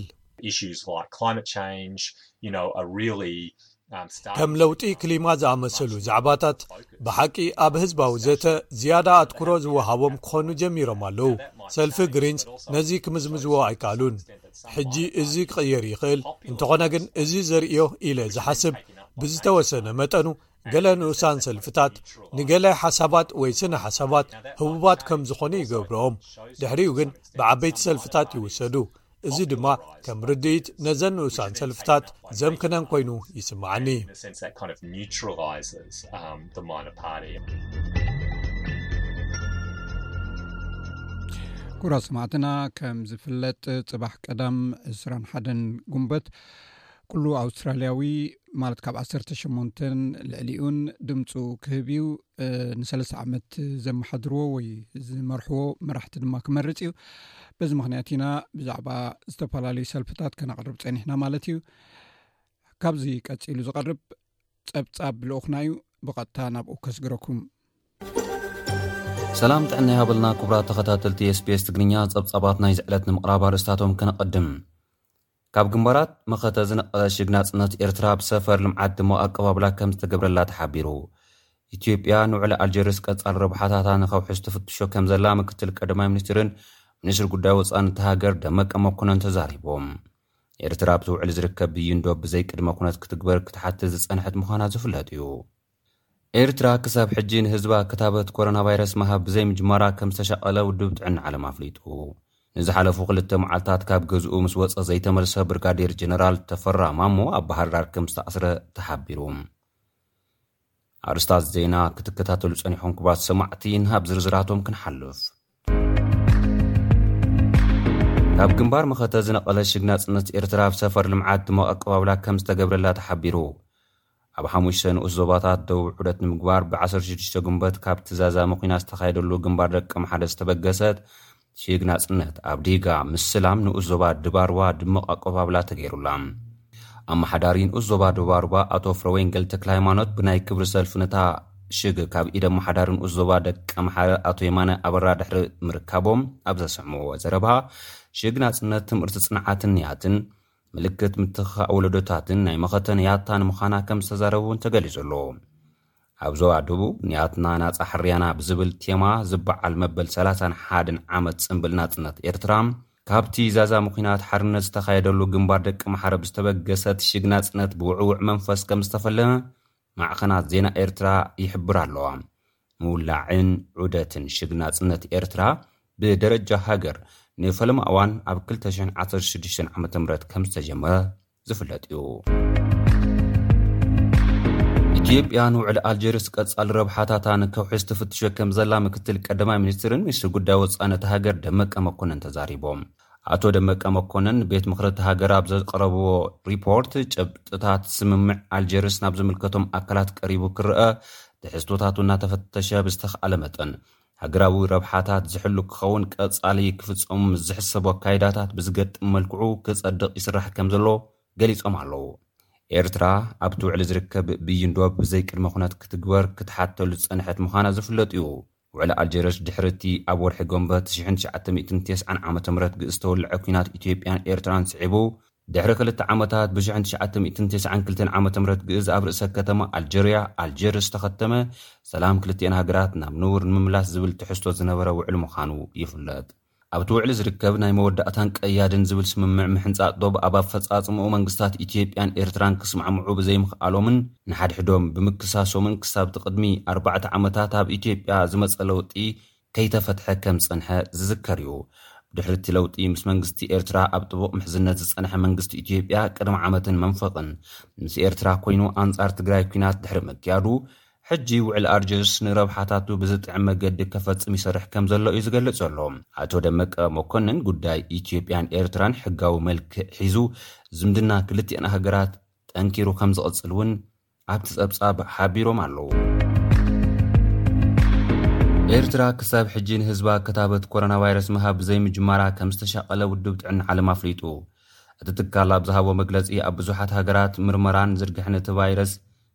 ከም ለውጢ ክሊማ ዝኣመሰሉ ዛዕባታት ብሓቂ ኣብ ህዝባዊ ዘተ ዝያዳ ኣትኩሮ ዝወሃቦም ክኾኑ ጀሚሮም ኣለዉ ሰልፊ ግሪንስ ነዚ ክምዝምዝዎ ኣይከኣሉን ሕጂ እዚ ክቕየር ይኽእል እንተኾነ ግን እዚ ዘርእዮ ኢለ ዝሓስብ ብዝተወሰነ መጠኑ ገለ ንኡሳን ሰልፍታት ንገለ ሓሳባት ወይ ስነ ሓሳባት ህቡባት ከም ዝኾኑ ይገብርኦም ድሕሪኡ ግን ብዓበይቲ ሰልፍታት ይውሰዱ እዚ ድማ ከም ርድኢት ነዘን ንኡሳን ሰልፍታት ዘምክነን ኮይኑ ይስምዓኒ። ኩብራ ስማዕትና ከም ዝፍለጥ ፅባሕ ቀዳም 2ስራሓደ ጉንበት ኩሉ ኣውስትራልያዊ ማለት ካብ 1ሰ8 ልዕሊኡን ድምፁ ክህብ እዩ ንሰለስተ ዓመት ዘመሓድርዎ ወይ ዝመርሕዎ መራሕቲ ድማ ክመርፅ እዩ በዚ ምክንያት ኢና ብዛዕባ ዝተፈላለዩ ሰልፍታት ከነቅርብ ፀኒሕና ማለት እዩ ካብዚ ቀፂሉ ዝቀርብ ፀብፃብ ብልኡክና እዩ ብቐጥታ ናብኡ ከስግረኩም ሰላም ጥዕና ይሃበልና ክቡራት ተኸታተልቲ ስፔስ ትግርኛ ፀብፃባት ናይ ዝዕለት ንምቕራብ ኣርእስታቶም ከነቐድም ካብ ግንባራት መኸተ ዝነቐለ ሽግ ናጽነት ኤርትራ ኣብ ሰፈር ልምዓት ድሙቕ ኣቀባብላ ከም ዝተገብረላ ተሓቢሩ። ኢትዮጵያ ንውዕሊ ኣልጀርስ ቀጻሊ ረብሓታታ ንከውሕስ ትፍትሾ ከም ዘላ ምክትል ቀዳማይ ሚኒስትርን ሚኒስትሪ ጉዳይ ወጻእን እታ ሃገር ደመቀ መኮነን ተዛሪቦም። ኤርትራ ኣብቲ ውዕሊ ዝርከብ ብይን ዶብ ብዘይ ቅድመ ኩነት ክትግበር ክትሓትት ዝጸንሐት ምዃና ዝፍለጥ'ዩ። ኤርትራ ክሳብ ሕጂ ንህዝባ ክታበት ኮሮናቫይረስ ምሃብ ብዘይምጅማራ ከምዝተሻቐለ ውድብ ጥዕና ዓለም ኣፍሊጡ። ንዝሓለፉ ክልተ መዓልታት ካብ ገዝኡ ምስ ወጸ ዘይተመልሰ ብርጋዴር ጀነራል ተፈራ ማሞ ኣብ ባህርዳር ከምዝተኣስረ ተሓቢሩ። ኣርስታት ዜና ክትከታተሉ ጸኒሖም ክቡራት ሰማዕቲ፣ ናብ ዝርዝራቶም ክንሓልፍ። ካብ ግንባር መኸተ ዝነቐለ ሽግ ናጽነት ኤርትራ ኣብ ሰፈር ልምዓት ድሙቕ ኣቀባብላ ከምዝተገብረላ ተሓቢሩ። ኣብ ሓሙሽተ ንኡስ ዞባታት ደቡብ ዑደት ንምግባር ብ ዓሰርተ ሽዱሽተ ግንቦት ካብቲ ዛዛሚ ኲናት ዝተኻየደሉ ግንባር ደቀምሓረ ዝተበገሰት ሽግ ናጽነት ኣብ ዲጋ፣ ምስላም፣ ንኡስ ዞባ ድባርዋ ድሙቕ ኣቀባብላ ተገይሩላ። ኣመሓዳሪ ንኡስ ዞባ ድባርዋ ኣቶ ፍረወንጌል ተክለሃይማኖት ብናይ ክብሪ ሰልፊ ነታ ሽግ ካብ ኢድ ኣመሓዳሪ ንኡስ ዞባ ደቀምሓረ ኣቶ የማነ ኣበራ ድሕሪ ምርካቦም ኣብ ዘሰምዕዎ ዘረባ ሽግ ናጽነት ትምህርቲ ጽንዓትን ንያትን ምልክት ምትኽኻእ ወለዶታትን ናይ መኸተ ንያታን ምዃና ከም ዝተዛረበ እውን ተገሊጹ ኣሎ። ኣብ ዞባ ደቡብ ንያትና ናጻ ሕርያና ብዝብል ቴማ ዝበዓል መበል ሰላሳን ሓደን ዓመት ጽምብል ናጽነት ኤርትራ ካብቲ ዛዛሚ ኲናት ሓርነት ዝተኻየደሉ ግንባር ደቂ መሓረብ ዝተበገሰት ሽግ ናጽነት ብውዕውዕ መንፈስ ከም ዝተፈለመ ማዕኸናት ዜና ኤርትራ ይሕብራ ኣለዋ። ምውላዕን ዑደትን ሽግ ናጽነት ኤርትራ ብደረጃ ሃገር ንፈለማ እዋን ኣብ ክልተ ሽሕን ዓሰርተ ሽዱሽተን ዓመተ ምህረት ከም ዝተጀመረ ዝፍለጥ እዩ። ኢትዮጵያ ንውዕሊ ኣልጀርስ ቀጻሊ ረብሓታታ ንከውሕስ ትፍትሾ ከም ዘላ ምክትል ቀዳማይ ሚኒስትርን ሚኒስትሪ ጉዳይ ወጻኢ ነታ ሃገር ደመቀ መኮነን ተዛሪቦም። ኣቶ ደመቀ መኮነን ቤት ምኽር'ታ ሃገር ኣብ ዘቅረብዎ ሪፖርት፣ ጭብጥታት ስምምዕ ኣልጀርስ ናብ ዝምልከቶም ኣካላት ቀሪቡ ክረኣ፣ ትሕዝቶታቱ እናተፈተሸ ብዝተኽኣለ መጠን ሃገራዊ ረብሓታት ዝሕሉ ክኸውን ቀጻሊ ክፍጸሙ ምስ ዝሕሰቡ ኣካይዳታት ብዝገጥም መልክዑ ክጸድቕ ይስራሕ ከምዘሎ ገሊጾም ኣለዉ። ኤርትራ ኣብቲ ውዕሊ ዝርከብ ብይን ዶብ ብዘይቅድመ ኩነት ክትግበር ክትሓተሉ ዝጸንሐት ምዃና ዝፍለጥ'ዩ። ውዕሊ ኣልጀርስ ድሕሪ እቲ ኣብ ወርሒ ጎንበ ትሽሕን ትሽዓተ ሚእትን ቴስዓን ዓመተ ምህረት ግእዝተወልዐ ኲናት ኢትዮጵያን ኤርትራን ስዒቡ ድሕሪ ክልተ ዓመታት ብሽሕን ትሽዓተ ሚእትን ቴስዓን ክልተን ዓመተ ምህረት ግእዝ ኣብ ርእሰ ከተማ ኣልጀርያ ኣልጀርስ ዝተኸተመ ሰላም ክልቲኤን ሃገራት ናብ ንቡር ንምምላስ ዝብል ትሕዝቶ ዝነበረ ውዕሊ ምዃኑ ይፍለጥ። ኣብቲ ውዕሊ ዝርከብ ናይ መወዳእታን ቀያድን ዝብል ስምምዕ ምሕንጻጽ ዶብ ኣብ ኣፈጻጽምኡ መንግስታት ኢትዮጵያን ኤርትራን ክስማዕምዑ ብዘይምኽኣሎምን ንሓድሕዶም ብምክሳሶምን ክሳብ'ቲ ቅድሚ ኣርባዕተ ዓመታት ኣብ ኢትዮጵያ ዝመጸ ለውጢ ከይተፈትሐ ከም ዝጸንሐ ዝዝከር'ዩ። ድሕሪ'ቲ ለውጢ ምስ መንግስቲ ኤርትራ ኣብ ጥቡቕ ምሕዝነት ዝጸንሐ መንግስቲ ኢትዮጵያ ቅድሚ ዓመትን መንፈቕን ምስ ኤርትራ ኮይኑ ኣንጻር ትግራይ ኲናት ድሕሪ ምክያዱ ሕጂ ውዕል ኣርጀስ ንረብሓታቱ ብዝጥዕም መገዲ ከፈጽም ይሰርሕ ከም ዘሎ እዩ ዝገልጽ ዘሎ። ኣቶ ደመቀ መኮንን ጉዳይ ኢትዮጵያን ኤርትራን ሕጋዊ መልክዕ ሒዙ ዝምድና ክልቲኣን ሃገራት ጠንኪሩ ከም ዝቕጽል እውን ኣብቲ ጸብጻብ ሓቢሮም ኣለዉ። ኤርትራ ክሳብ ሕጂ ንህዝባ ክታበት ኮሮና ቫይረስ ምሃብ ብዘይምጅማራ ከም ዝተሻቐለ ውድብ ጥዕና ዓለም ኣፍሊጡ። እቲ ትካል ኣብ ዝሃቦ መግለጺ ኣብ ብዙሓት ሃገራት ምርመራን ዝርግሐን እቲ ቫይረስ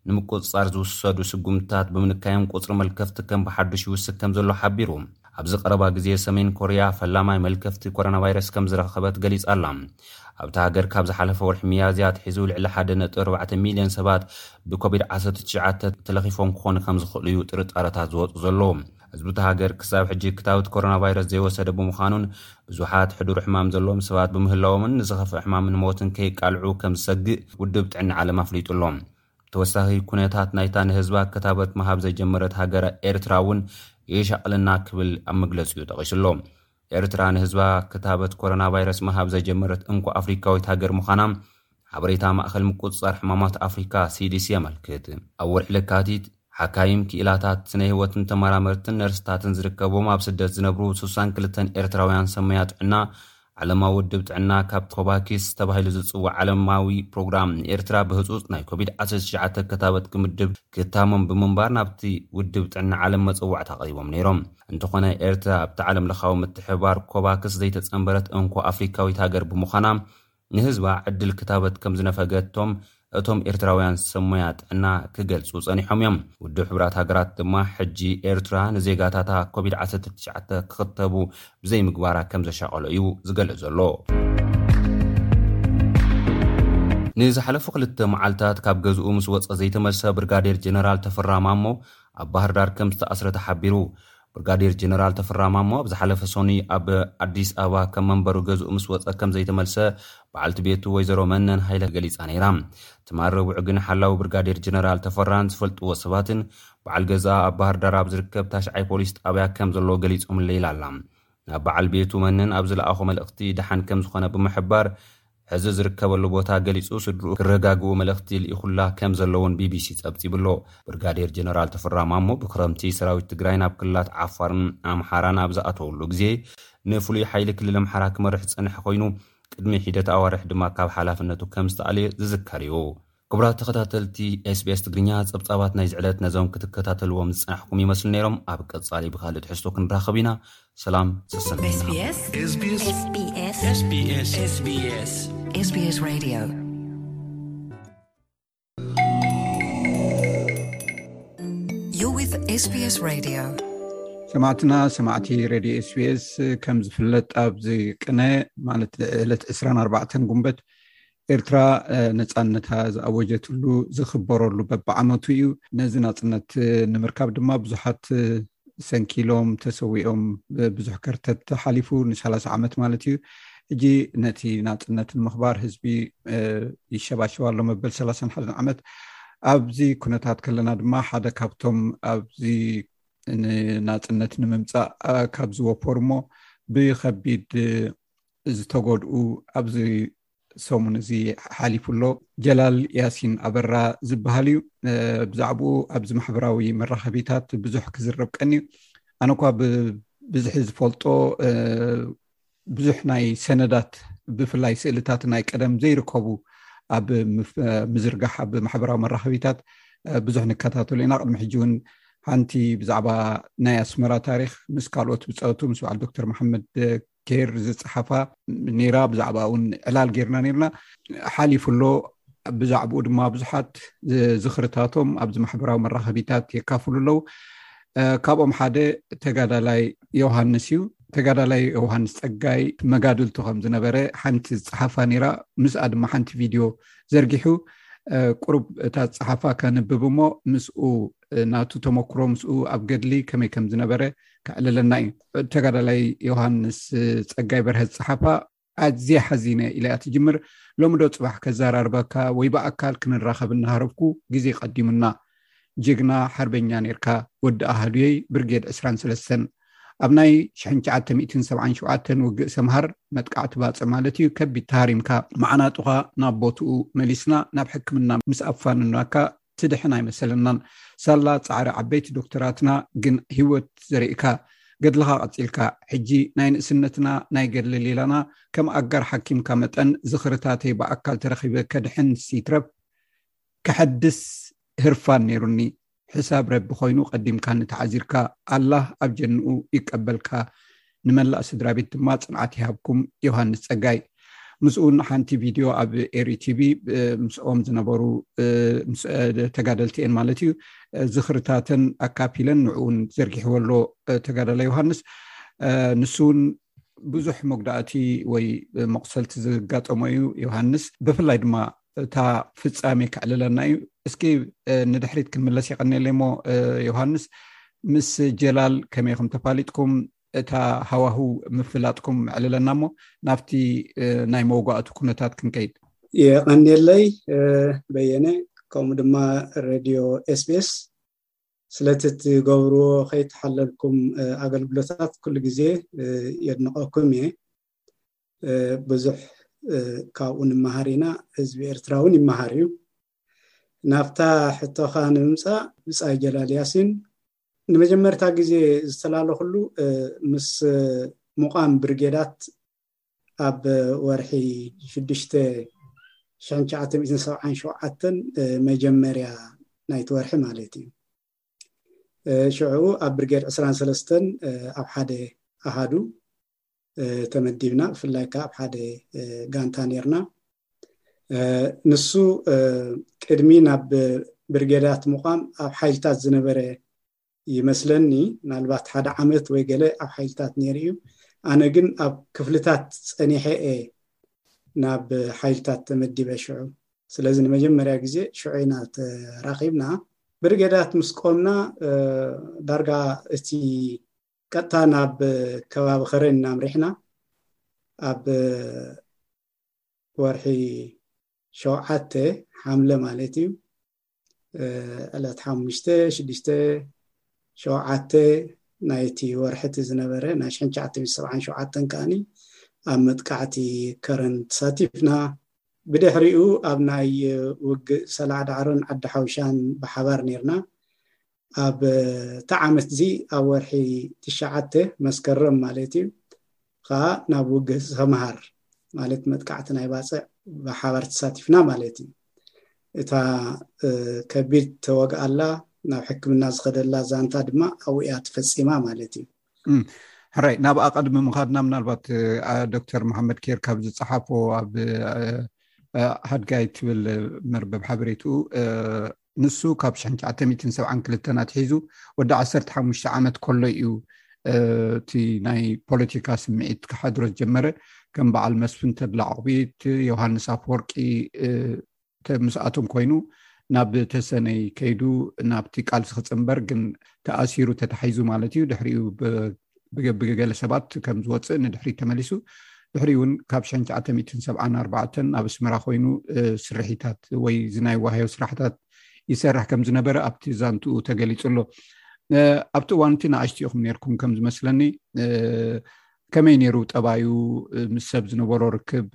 ንምቁፅፃር ዝውሰዱ ስጉምትታት ብምንካዮም ቁፅሪ መልከፍቲ ከም ብሓዱሽ ይውስክ ከምዘሎ ሓቢሩ። ኣብዚ ቀረባ ግዜ ሰሜን ኮርያ ፈላማይ መልከፍቲ ኮሮናቫይረስ ከምዝረኸበት ገሊፃ ኣላ። ኣብታ ሃገር ካብ ዝሓለፈ ወርሒ ሚያዝያ ኣትሒዙ ልዕሊ ሓደ ነጥቢ ኣርባዕተ ሚልየን ሰባት ብኮቪድ ዓሰርተ ትሽዓተ ተለኺፎም ክኾኑ ከምዝኽእሉ እዩ ጥርጣረታት ዝወፁ ዘሎ። ህዝቢ እታ ሃገር ክሳብ ሕጂ ክታብት ኮሮናቫይረስ ዘይወሰደ ብምዃኑን ብዙሓት ሕዱር ሕማም ዘለዎም ሰባት ብምህላዎምን ንዝኸፍእ ሕማምን ሞትን ከይቃልዑ ከም ዝሰግእ ውድብ ጥዕና ዓለም ኣፍሊጡ ኣሎ። ብተወሳኺ ኩነታት ናይታ ንህዝባ ክታበት ምሃብ ዘይጀመረት ሃገረ ኤርትራ እውን የሻቕለና ክብል ኣብ መግለጺኡ ጠቒሱ ኣሎ። ኤርትራ ንህዝባ ክታበት ኮሮናቫይረስ ምሃብ ዘጀመረት እንኮ ኣፍሪካዊት ሃገር ምዃና ሓበሬታ ማእኸል ምቁፅፃር ሕማማት ኣፍሪካ፣ ሲዲሲ፣ የመልክት። ኣብ ወርሒ ለካቲት፣ ሓካይም፣ ክኢላታት ስነ ህይወትን ተመራመርትን ነርስታትን ዝርከብዎም ኣብ ስደት ዝነብሩ ስሳን ክልተን ኤርትራውያን ሰብ ሞያ ጥዕና ዓለማዊ ውድብ ጥዕና ካብ ኮቫኪስ ተባሂሉ ዝጽዋዕ ዓለማዊ ፕሮግራም ንኤርትራ ብህጹጽ ናይ ኮቪድ ዓሰርተ ትሽዓተ ክታበት ክምድብ ክታሞም ብምንባር ናብቲ ውድብ ጥዕና ዓለም መጸዋዕታ ኣቕሪቦም ነይሮም። እንተኾነ ኤርትራ ኣብቲ ዓለምለኻዊ ምትሕብባር ኮቫክስ ዘይተጸንበረት እንኮ ኣፍሪካዊት ሃገር ብምዃና ንህዝባ ዕድል ክታበት ከም ዝነፈገቶም እቶም ኤርትራውያን ሰብ ሞያ ጥዕና ክገልጹ ጸኒሖም እዮም። ውድብ ሕቡራት ሃገራት ድማ ሕጂ ኤርትራ ንዜጋታታ ኮቪድ ዓሰርተ ትሽዓተ ክኽተቡ ብዘይምግባራ ከም ዘሻቐሎ እዩ ዝገልጽ ዘሎ። ንዝሓለፉ ክልተ መዓልታት ካብ ገዝኡ ምስ ወጸ ዘይተመልሰ ብርጋዴር ጀነራል ተፈራ ማሞ ኣብ ባህርዳር ከም ዝተኣስረ ተሓቢሩ። ብርጋዴር ጀነራል ተፈራ ማሞ ኣብ ዝሓለፈ ሰኑይ ኣብ ኣዲስ ኣበባ ከም መንበሩ ገዝኡ ምስ ወጸ ከም ዘይተመልሰ በዓልቲ ቤቱ ወይዘሮ መነን ሃይለ ገሊጻ ነይራ። ትማል ረቡዕ ግን ሓላዊ ብርጋዴር ጀነራል ተፈራን ዝፈልጥዎ ሰባትን በዓል ገዝኣ ኣብ ባህርዳር ኣብ ዝርከብ ታሽዓይ ፖሊስ ጣብያ ከም ዘሎ ገሊጾምለይ ኢላ'ላ። ናብ በዓል ቤቱ መነን ኣብ ዝለኣኾ መልእኽቲ ደሓን ከም ዝኾነ ብምሕባር ሕዚ ዝርከበሉ ቦታ ገሊጹ ስድርኡ ክረጋግኡ መልእኽቲ ልኢኹላ ከም ዘሎ'ውን ቢቢሲ ጸብጺቡ'ሎ። ብርጋዴር ጀነራል ተፈራ ማሞ ብክረምቲ ሰራዊት ትግራይ ናብ ክልላት ዓፋርን ኣምሓራን ኣብ ዝኣተወሉ ግዜ ንፍሉይ ሓይሊ ክልል ኣምሓራ ክመርሕ ዝጸንሐ ኮይኑ ቅድሚ ሒደት ኣዋርሕ ድማ ካብ ሓላፍነቱ ከም ዝተኣልየ ዝዝከር'ዩ። ክቡራት ተኸታተልቲ SBS ትግርኛ ጸብጻባት ናይዚ ዕለት ነዞም ክትከታተልዎም ዝጸናሕኩም ይመስሉ ነይሮም ኣብ ቀጻሊ ብካልእ ትሕዝቶ ክንራኸብ ኢና ሰላም ሰሰንብና ሰማዕትና ሰማዕቲ ሬድዮ ስቤስ ከም ዝፍለጥ ኣብዚ ቅነ ማለት ዕለት 24 ጉንበት ኤርትራ ነፃነታ ዝኣወጀትሉ ዝኽበረሉ በብዓመቱ እዩ ነዚ ናፅነት ንምርካብ ድማ ብዙሓት ሰንኪሎም ተሰዊኦም ብዙሕ ከርተት ሓሊፉ ንሳላ0 ዓመት ማለት እዩ ሕጂ ነቲ ናፅነት ንምኽባር ህዝቢ ይሸባሸባ ኣሎ መበል ሰላሳን ሓደን ዓመት ኣብዚ ኩነታት ከለና ድማ ሓደ ካብቶም ኣብዚ ንናፅነት ንምምፃእ ካብ ዝወፈሩ እሞ ብከቢድ ዝተጎድኡ ኣብዚ ሰሙን እዚ ሓሊፉ ኣሎ ጀላል ያሲን ኣበራ ዝበሃል እዩ ብዛዕባኡ ኣብዚ ማሕበራዊ መራኸቢታት ብዙሕ ክዝረብ ቀኒ እዩ ኣነ ኳ ብብዝሒ ዝፈልጦ ብዙሕ ናይ ሰነዳት ብፍላይ ስእልታት ናይ ቀደም ዘይርከቡ ኣብ ምዝርጋሕ ኣብ ማሕበራዊ መራኸቢታት ብዙሕ ንከታተሉ ኢና ቅድሚ ሕጂ እውን ሓንቲ ብዛዕባ ናይ ኣስመራ ታሪክ ምስ ካልኦት ብፀቱ ምስ በዓል ዶክተር መሓመድ ኬር ዝፀሓፋ ነይራ ብዛዕባ እውን ዕላል ጌርና ነርና ሓሊፉ ኣሎ ብዛዕባኡ ድማ ብዙሓት ዝኽርታቶም ኣብዚ ማሕበራዊ መራኸቢታት የካፍሉ ኣለው ካብኦም ሓደ ተጋዳላይ ዮሃንስ እዩ ተጋዳላይ ዮሃንስ ፀጋይ መጋድልቱ ከም ዝነበረ ሓንቲ ዝፀሓፋ ነይራ ምስኣ ድማ ሓንቲ ቪድዮ ዘርጊሑ ቁሩብ እታ ዝፀሓፋ ከንብብ እሞ ምስኡ ናቱ ተመክሮ ምስኡ ኣብ ገድሊ ከመይ ከም ዝነበረ ክዕልለና እዩ ተጋዳላይ ዮሃንስ ፀጋይ በርሀ ዝፀሓፋ ኣዝየ ሓዚነ ኢለ እያ ትጅምር ሎሚ ዶ ፅባሕ ከዘራርበካ ወይ ብኣካል ክንራኸብ እናሃረብኩ ግዜ ቀዲሙና ጅግና ሓርበኛ ነርካ ወዲ ኣሃዱየይ ብርጌድ ዕስራን ሰለስተን ኣብ ናይ ሽሕን ትሽዓተ ሚእትን ሰብዓን ሸውዓተን ውግእ ሰምሃር መጥቃዕቲ ባፅዕ ማለት እዩ ከቢድ ተሃሪምካ መዓናጡኻ ናብ ቦትኡ መሊስና ናብ ሕክምና ምስ ኣፋንናካ ትድሕን ኣይመሰለናን ሳላ ጻዕሪ ዓበይቲ ዶክተራትና ግን ሂወት ዘሪእካ ገድልኻ ቀጺልካ ሕጂ ናይ ንእስነትና ናይ ገድሊ ሌላና ከም ኣጋር ሓኪምካ መጠን ዝኽርታተይ ብኣካል ተረኺበ ከድሕን ይትረፍ ከሐድስ ህርፋን ነይሩኒ ሕሳብ ረቢ ኮይኑ ቀዲምካኒ ተዓዚርካ ኣላህ ኣብ ጀንኡ ይቀበልካ ንመላእ ስድራቤት ድማ ፅንዓት ይሃብኩም ዮሃንስ ፀጋይ ምስኡ ንሓንቲ ቪድዮ ኣብ ኤሪ ቲቪ ምስኦም ዝነበሩ ተጋደልቲ እየን ማለት እዩ ዝኽርታተን ኣካፊለን ንዕኡ ውን ዘርጊሕዎ ኣሎ ተጋዳላ ዮሃንስ ንሱ ውን ብዙሕ መጉዳእቲ ወይ መቁሰልቲ ዘጋጠሞ እዩ ዮሃንስ ብፍላይ ድማ እታ ፍፃሜ ክዕልለና እዩ እስኪ ንድሕሪት ክንምለስ ይቀኒየለይ እሞ ዮሃንስ ምስ ጀላል ከመይ ከም ተፋሊጥኩም እታ ሃዋህ ምፍላጥኩም ዕልለና እሞ ናብቲ ናይ መውጋእቱ ኩነታት ክንከይድ የቀኒለይ በየነ ከምኡ ድማ ሬድዮ ኤስቤስ ስለቲ እትገብርዎ ከይተሓለልኩም ኣገልግሎታት ኩሉ ግዜ የድንቀኩም እየ ብዙሕ ካብኡ ንመሃር ኢና ህዝቢ ኤርትራ ውን ይመሃር እዩ። ናብታ ሕቶኻ ንምምጻእ ብጻይ ጀላል ያሲን ንመጀመርታ ግዜ ዝተላለኹሉ ምስ ምቛም ብርጌዳት ኣብ ወርሒ ሽዱሽተ ሽሕን ትሽዓተ ሚእትን ሰብዓን ሸውዓተን መጀመርያ ናይቲ ወርሒ ማለት እዩ ሽዑኡ ኣብ ብርጌድ ዕስራን ሰለስተን ኣብ ሓደ ኣሃዱ ተመዲብና ብፍላይ ከዓ ኣብ ሓደ ጋንታ ነርና ንሱ ቅድሚ ናብ ብርጌዳት ምቋም ኣብ ሓይልታት ዝነበረ ይመስለኒ ምናልባት ሓደ ዓመት ወይ ገለ ኣብ ሓይልታት ነይሩ እዩ ኣነ ግን ኣብ ክፍልታት ፀኒሐ እየ ናብ ሓይልታት ተመዲበ ሽዑ ስለዚ ንመጀመርያ ግዜ ሽዑ ኢና ተራኺብና ብርጌዳት ምስ ቆምና ዳርጋ እቲ ቀጥታ ናብ ከባቢ ከረን ኢና ኣምሪሕና ኣብ ወርሒ ሸውዓተ ሓምለ ማለት እዩ ዕለት ሓሙሽተ ሽዱሽተ ሸውዓተ ናይቲ ወርሒ እቲ ዝነበረ ናይ ሽሕን ትሽዓተ ሚእቲ ሰብዓን ሸውዓተን ከዓኒ ኣብ መጥቃዕቲ ከረን ተሳቲፍና ብድሕሪኡ ኣብ ናይ ውግእ ሰላዕ ዳዕሮን ዓዲ ሓውሻን ብሓባር ነርና ኣብቲ ዓመትዚ ኣብ ወርሒ ትሽዓተ፣ መስከረም ማለት እዩ፣ ኸኣ ናብ ውግእ ሰምሃር ማለት መጥቃዕቲ ናይ ባጽዕ ብሓባር ተሳቲፍና ማለት እዩ። እታ ከቢድ ዝተወግኣላ ናብ ሕክምና ዝኸደላ ዛንታ ድማ ኣብኡ እያ ተፈጺማ ማለት እዩ። ሕራይ ናብኣ ቅድሚ ምኻድና ምናልባት ዶክተር መሓመድ ኬር ካብ ዝፀሓፎ ኣብ ሃድጋይ ትብል መርበብ ሓበሬትኡ ንሱ ካብ ሽሕን ትሽዓተ ሚእትን ሰብዓን ክልተን ኣትሒዙ ወዲ ዓሰርተ ሓሙሽተ ዓመት ከሎ እዩ እቲ ናይ ፖለቲካ ስምዒት ክሓድሮ ዝጀመረ ከም በዓል መስፍን ተድላ ዕቑቢት ዮሃንስ ኣፍወርቂ ምስኣቶም ኮይኑ ናብ ተሰነይ ከይዱ ናብቲ ቃልሲ ክፅምበር ግን ተኣሲሩ ተታሒዙ ማለት እዩ ድሕሪኡ ብገለ ሰባት ከም ዝወፅእ ንድሕሪ ተመሊሱ ድሕሪ እውን ካብ ሸ ሰብዓን ኣርባዕተን ኣብ ኣስመራ ኮይኑ ስርሒታት ወይ ዝናይ ዋሃዮ ስራሕታት ይሰርሕ ከም ዝነበረ ኣብቲ ዛንትኡ ተገሊፁ ኣሎ ኣብቲ እዋን እቲ ንኣሽቲ ኢኹም ነርኩም ከም ዝመስለኒ ከመይ ነይሩ ጠባዩ ምስ ሰብ ዝነበሮ ርክብ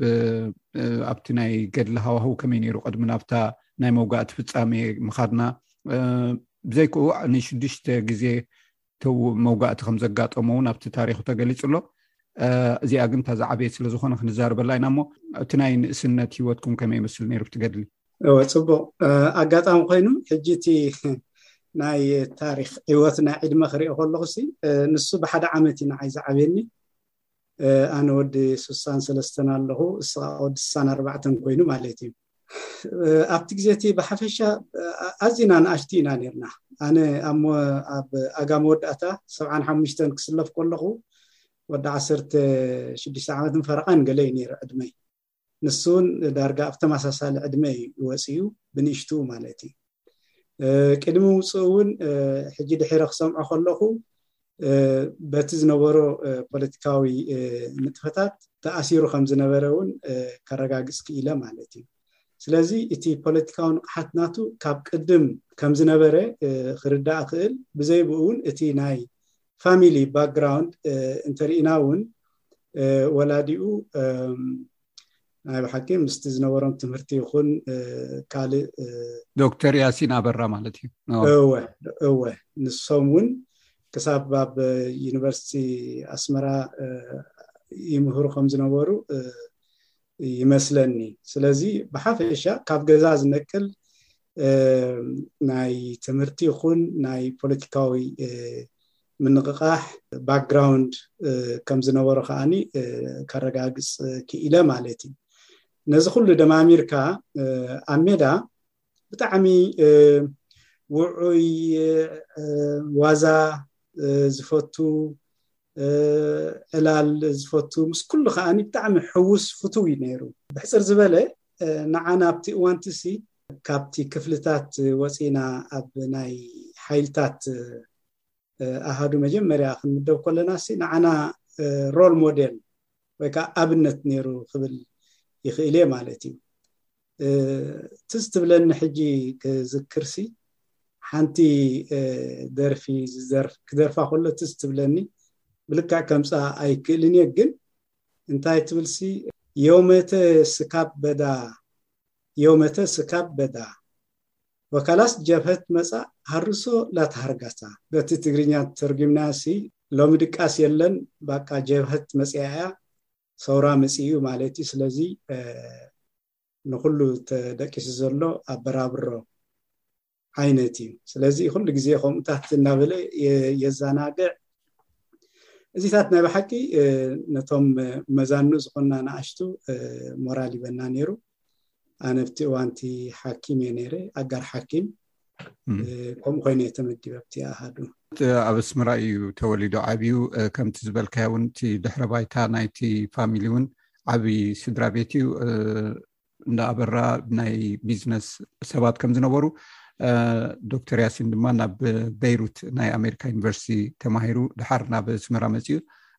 ኣብቲ ናይ ገድሊ ሃዋህው ከመይ ነይሩ ቅድሚ ናብታ ናይ መውጋእቲ ፍፃሜ ምካድና ብዘይክኡ ንሽዱሽተ ግዜ መውጋእቲ ከም ዘጋጠሞ እውን ኣብቲ ታሪክ ተገሊፁ ኣሎ እዚኣ ግን እታ ዝዓበየት ስለዝኮነ ክንዛርበላ ኢና እሞ እቲ ናይ ንእስነት ሂወትኩም ከመይ ይመስል ነይሩ ብትገድሊ እወ ፅቡቅ ኣጋጣሚ ኮይኑ ሕጂ እቲ ናይ ታሪክ ሂወት ናይ ዕድመ ክሪኦ ከለኩ ሲ ንሱ ብሓደ ዓመት እዩ ንዓይ ዝዓብየኒ ኣነ ወዲ ስሳን ሰለስተን ኣለኹ እስኻ ወዲ ስሳን ኣርባዕተን ኮይኑ ማለት እዩ ኣብቲ ግዜ እቲ ብሓፈሻ ኣዝና ንኣሽቲ ኢና ነርና ኣነ ኣብ ኣጋ መወዳእታ ሰብዓን ሓሙሽተን ክስለፍ ከለኹ ወዲ ዓሰርተ ሽዱሽተ ዓመትን ፈረቓን ገለ እዩ ነይሩ ዕድመይ ንሱ እውን ዳርጋ ኣብ ተመሳሳሊ ዕድመ እዩ ወፅኡ ብንእሽትኡ ማለት እዩ ቅድሚ ምውፅኡ እውን ሕጂ ድሒረ ክሰምዖ ከለኹ በቲ ዝነበሮ ፖለቲካዊ ንጥፈታት ተኣሲሩ ከም ዝነበረ እውን ከረጋግፅ ክኢለ ማለት እዩ ስለዚ እቲ ፖለቲካዊ ንቕሓት ናቱ ካብ ቅድም ከም ዝነበረ ክርዳእ ክእል ብዘይብኡ እውን እቲ ናይ ፋሚሊ ባክግራውንድ እንተርኢና እውን ወላዲኡ ናይ ብሓቂ ምስቲ ዝነበሮም ትምህርቲ ይኹን ካልእ ዶክተር ያሲን ኣበራ ማለት እዩ እወ እወ ንሶም እውን ክሳብ ኣብ ዩኒቨርሲቲ ኣስመራ ይምህሩ ከም ዝነበሩ ይመስለኒ ስለዚ ብሓፈሻ ካብ ገዛ ዝነቅል ናይ ትምህርቲ ይኹን ናይ ፖለቲካዊ ምንቕቓሕ ባክግራውንድ ከም ዝነበሮ ከኣ ከረጋግፅ ክኢለ ማለት እዩ ነዚ ኩሉ ደማሚርካ ኣብ ሜዳ ብጣዕሚ ውዑይ ዋዛ ዝፈቱ ዕላል ዝፈቱ ምስ ኩሉ ከዓ ብጣዕሚ ሕውስ ፍትው እዩ ነይሩ ብሕፅር ዝበለ ንዓና ኣብቲ እዋንቲ ሲ ካብቲ ክፍልታት ወፂና ኣብ ናይ ሓይልታት ኣሃዱ መጀመርያ ክንምደብ ከለና ሲ ንዓና ሮል ሞዴል ወይ ከዓ ኣብነት ነይሩ ክብል ይኽእል እየ ማለት እዩ ትዝ ትብለኒ ሕጂ ክዝክርሲ ሓንቲ ደርፊ ክደርፋ ከሎ ትዝ ትብለኒ ብልክዕ ከምፃ ኣይክእልን እየ ግን እንታይ ትብልሲ የውመተ ስካብ በዳ የውመተ ስካብ በዳ ወካላስ ጀብሀት መጻ ሀርሶ ላተሀርገሳ በቲ ትግርኛ ተተርጉምናዮሲ ሎሚ ድቃስ የለን ባቃ ጀብሀት መጺኣ እያ ሰውራ መጺኡ እዩ ማለት እዩ ስለዚ ንኩሉ ተደቂሱ ዘሎ ኣበራብሮ ዓይነት እዩ ስለዚ ኩሉ ግዜ ከምኡታት እናበለ የዘናግዕ እዚታት ናይ ብሓቂ ነቶም መዛኑ ዝኮና ንኣሽቱ ሞራል ይበና ነይሩ ኣነ ኣብቲ እዋንቲ ሓኪም እየ ነይረ ኣጋር ሓኪም ከምኡ ኮይኑ እየ ተመዲበ ኣብቲ ኣሃዱ ኣብ ኣስመራ እዩ ተወሊዶ ዓብዩ ከምቲ ዝበልካዮ እውን እቲ ድሕረ ባይታ ናይቲ ፋሚሊ እውን ዓብዪ ስድራ ቤት እዩ እንዳኣበራ ናይ ቢዝነስ ሰባት ከም ዝነበሩ ዶክተር ያሲን ድማ ናብ በይሩት ናይ ኣሜሪካ ዩኒቨርሲቲ ተማሂሩ ድሓር ናብ ኣስመራ መፅኡ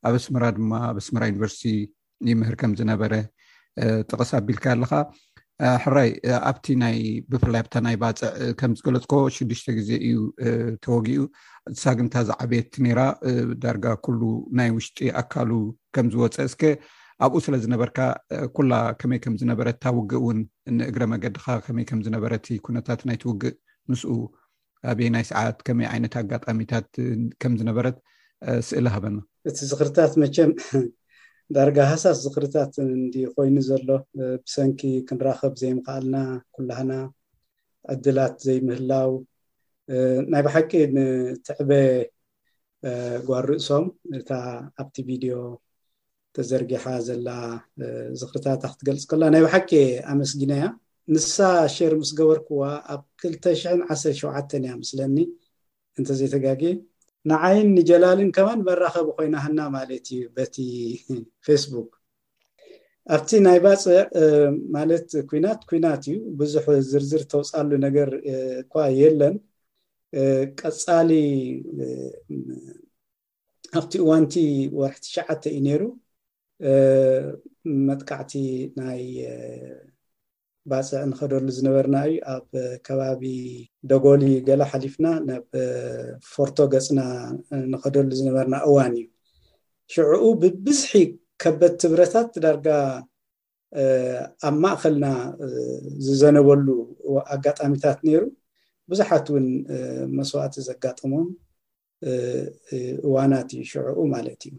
ኣብ ኣስመራ ድማ ኣብ ኣስመራ ዩኒቨርሲቲ ይምህር ከም ዝነበረ ጥቕስ ኣቢልካ ኣለካ ሕራይ ኣብቲ ናይ ብፍላይ ኣብታ ናይ ባፅዕ ከም ዝገለፅኮ ሽዱሽተ ግዜ እዩ ተወጊኡ ሳግንታ ዝዓበየት ነራ ዳርጋ ኩሉ ናይ ውሽጢ ኣካሉ ከም ዝወፀ እስከ ኣብኡ ስለ ዝነበርካ ኩላ ከመይ ከም ዝነበረት እታ ውግእ እውን ንእግረ መገድካ ከመይ ከም ዝነበረት ኩነታት ናይቲ ውግእ ምስኡ ኣበየናይ ሰዓት ከመይ ዓይነት ኣጋጣሚታት ከም ዝነበረት ስእሊ ሃበና። እቲ ዝኽርታት መቸም ዳርጋ ሃሳስ ዝኽርታት እንድዩ ኮይኑ ዘሎ። ብሰንኪ ክንራኸብ ዘይምኽኣልና ኩላህና ዕድላት ዘይምህላው ናይ ብሓቂ ንትዕበ ጓል ርእሶም እታ ኣብቲ ቪድዮ ተዘርጊሓ ዘላ ዝኽርታታ ክትገልፅ ከላ ናይ ብሓቂ ኣመስጊነያ ንሳ ሸር ምስ ገበርክዋ ኣብ 217 እያ ምስለኒ እንተዘይተጋጊ ንዓይን ንጀላልን ከማን መራኸቢ ኮይናሃና ማለት እዩ በቲ ፌስቡክ ኣብቲ ናይ ባፅዕ ማለት ኩናት ኩናት እዩ ብዙሕ ዝርዝር ተውፃሉ ነገር እኳ የለን ቀፃሊ ኣብቲ እዋን እቲ ወርሒ ትሽዓተ እዩ ነይሩ መጥቃዕቲ ናይ ባፅዕ ንኸደሉ ዝነበርና እዩ ኣብ ከባቢ ደጎሊ ገለ ሓሊፍና ናብ ፎርቶ ገፅና ንኸደሉ ዝነበርና እዋን እዩ ሽዕኡ ብብዝሒ ከበድቲ ብረታት ዳርጋ ኣብ ማእኸልና ዝዘነበሉ ኣጋጣሚታት ነይሩ ብዙሓት እውን መስዋእቲ ዘጋጠሞም እዋናት እዩ ሽዕኡ ማለት እዩ